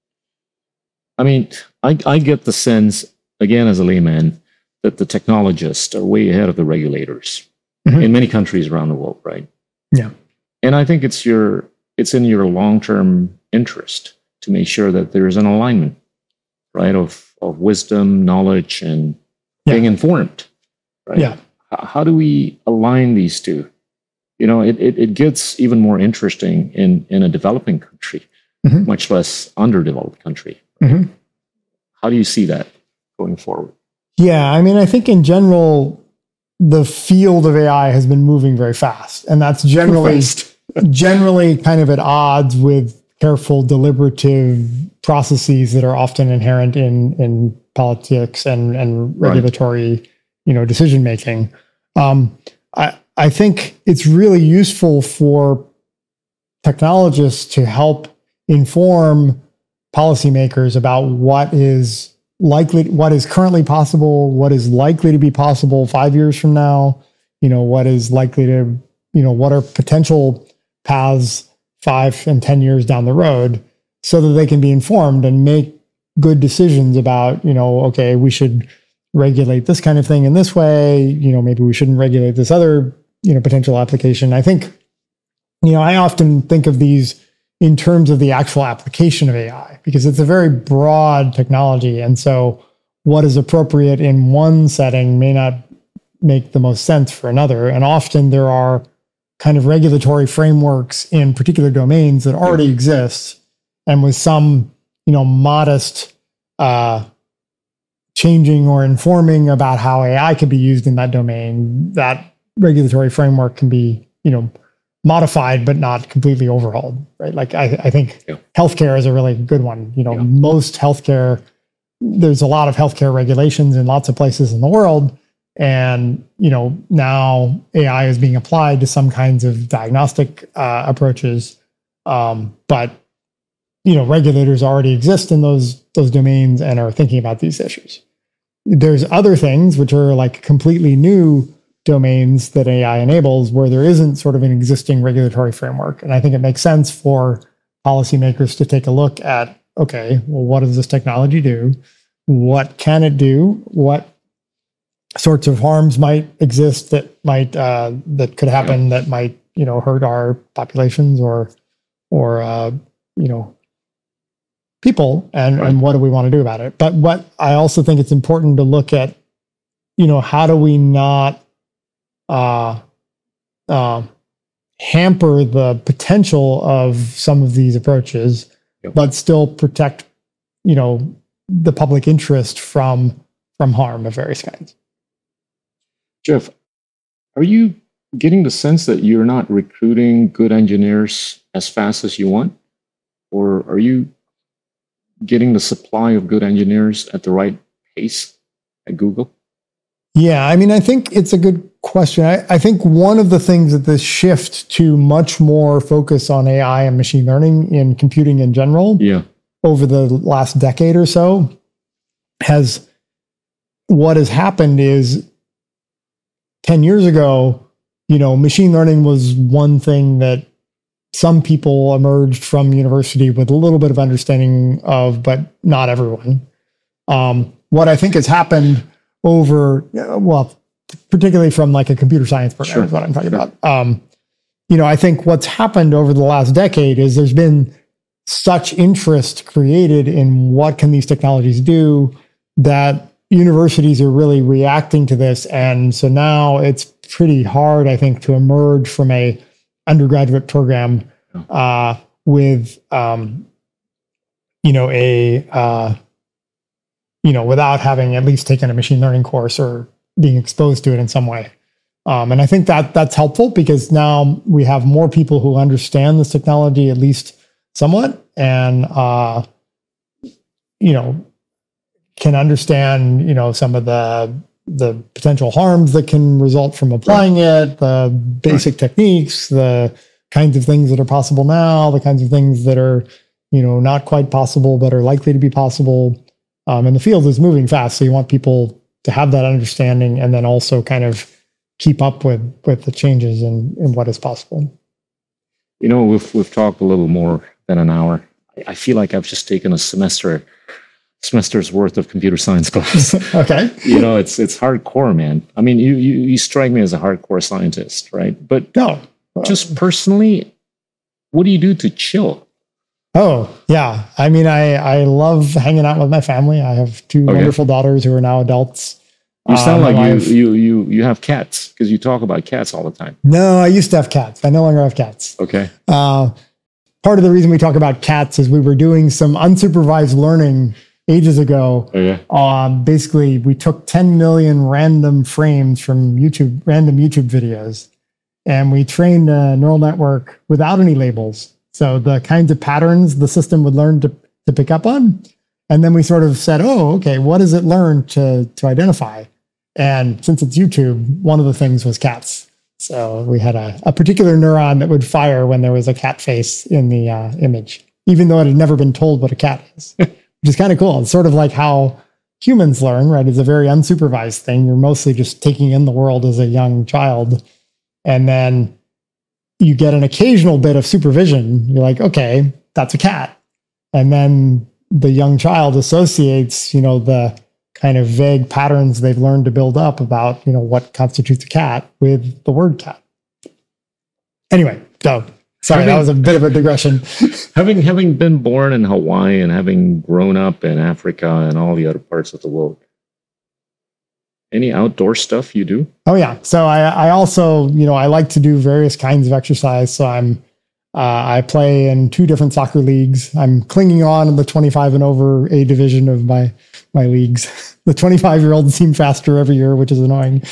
I mean, I, I get the sense, again, as a layman, that the technologists are way ahead of the regulators Mhm. in many countries around the world, right? Yeah. And I think it's your it's in your long term interest to make sure that there's an alignment, right, of of wisdom, knowledge, and Yeah. being informed. Right? Yeah. H- How do we align these two? You know, it, it, it gets even more interesting in, in a developing country, Mhm. much less underdeveloped country. Mhm. How do you see that going forward? Yeah, I mean, I think in general, the field of AI has been moving very fast, and that's generally generally kind of at odds with careful, deliberative processes that are often inherent in in politics and and Right. regulatory, you know, decision making. Um, I I think it's really useful for technologists to help inform policymakers about what is likely what is currently possible what is likely to be possible five years from now you know what is likely to you know what are potential paths five and ten years down the road so that they can be informed and make good decisions about you know okay we should regulate this kind of thing in this way you know maybe we shouldn't regulate this other you know potential application i think you know i often think of these in terms of the actual application of AI, because it's a very broad technology. And so, what is appropriate in one setting may not make the most sense for another. And often, there are kind of regulatory frameworks in particular domains that already exist. And with some, you know, modest uh, changing or informing about how AI could be used in that domain, that regulatory framework can be, you know, modified but not completely overhauled right like i, I think Yeah. healthcare is a really good one you know Yeah. most healthcare there's a lot of healthcare regulations in lots of places in the world and you know now ai is being applied to some kinds of diagnostic uh, approaches um, but you know regulators already exist in those those domains and are thinking about these issues there's other things which are like completely new domains that AI enables where there isn't sort of an existing regulatory framework. And I think it makes sense for policymakers to take a look at okay, well, what does this technology do? What can it do? What sorts of harms might exist that might uh, that could happen that might you know hurt our populations or or uh, you know people and Right. and what do we want to do about it but what i also think it's important to look at you know how do we not uh, uh, hamper the potential of some of these approaches, Yep. but still protect, you know, the public interest from from harm of various kinds. Jeff, are you getting the sense that you're not recruiting good engineers as fast as you want? Or are you getting the supply of good engineers at the right pace at Google? Yeah, I mean, I think it's a good question. I, I, think one of the things that this shift to much more focus on AI and machine learning in computing in general yeah. over the last decade or so has what has happened is 10 years ago, you know, machine learning was one thing that some people emerged from university with a little bit of understanding of, but not everyone. Um, what I think has happened over, well, particularly from like a computer science program sure. is what I'm talking sure. about. Um, you know, I think what's happened over the last decade is there's been such interest created in what can these technologies do that universities are really reacting to this. And so now it's pretty hard, I think, to emerge from a undergraduate program uh, with, um, you know, a, uh, you know, without having at least taken a machine learning course or being exposed to it in some way. Um, and I think that that's helpful because now we have more people who understand this technology at least somewhat, and uh, you know, can understand, you know, some of the the potential harms that can result from applying right. it, the basic right. techniques, the kinds of things that are possible now, the kinds of things that are, you know, not quite possible but are likely to be possible. Um, and the field is moving fast, so you want people to have that understanding and then also kind of keep up with with the changes in in what is possible. You know, we've we've talked a little more than an hour. I feel like I've just taken a semester semester's worth of computer science class. okay. you know, it's it's hardcore, man. I mean, you you you strike me as a hardcore scientist, right? But no, just personally, what do you do to chill? Oh yeah, I mean, I I love hanging out with my family. I have two okay. wonderful daughters who are now adults. You sound um, like you, you you you have cats because you talk about cats all the time. No, I used to have cats. I no longer have cats. Okay. Uh, part of the reason we talk about cats is we were doing some unsupervised learning ages ago. Oh, yeah. Um, basically, we took 10 million random frames from YouTube, random YouTube videos, and we trained a neural network without any labels. So the kinds of patterns the system would learn to, to pick up on. And then we sort of said, oh, okay, what does it learn to, to identify? And since it's YouTube, one of the things was cats. So we had a, a particular neuron that would fire when there was a cat face in the uh, image, even though it had never been told what a cat is. which is kind of cool. It's sort of like how humans learn, right? It's a very unsupervised thing. You're mostly just taking in the world as a young child. And then you get an occasional bit of supervision. You're like, okay, that's a cat. And then the young child associates, you know, the kind of vague patterns they've learned to build up about, you know, what constitutes a cat with the word cat. Anyway, so Sorry, having, that was a bit of a digression. having having been born in Hawaii and having grown up in Africa and all the other parts of the world, any outdoor stuff you do? Oh yeah. So I I also you know I like to do various kinds of exercise. So I'm uh, I play in two different soccer leagues. I'm clinging on in the 25 and over A division of my my leagues. the 25 year olds seem faster every year, which is annoying.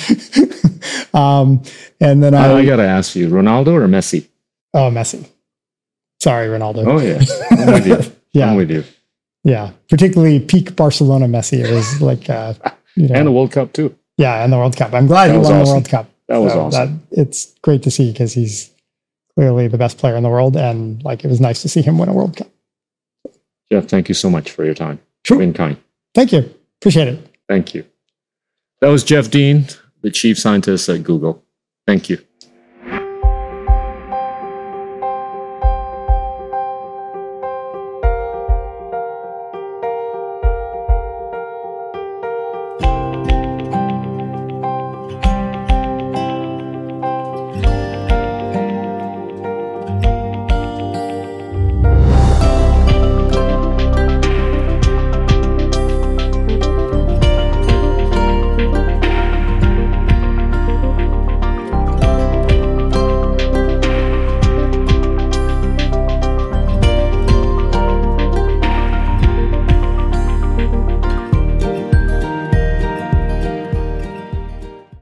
um, and then I, I got to ask you, Ronaldo or Messi? Oh, Messi. Sorry, Ronaldo. Oh yeah, I'm with you. yeah, I'm with you. Yeah, particularly peak Barcelona Messi. It was like, uh, you know, and the World Cup too. Yeah, and the World Cup. I'm glad that he won awesome. the World Cup. That was so awesome. That, it's great to see because he's clearly the best player in the world, and like it was nice to see him win a World Cup. Jeff, thank you so much for your time. Sure. Been kind. Thank you. Appreciate it. Thank you. That was Jeff Dean, the chief scientist at Google. Thank you.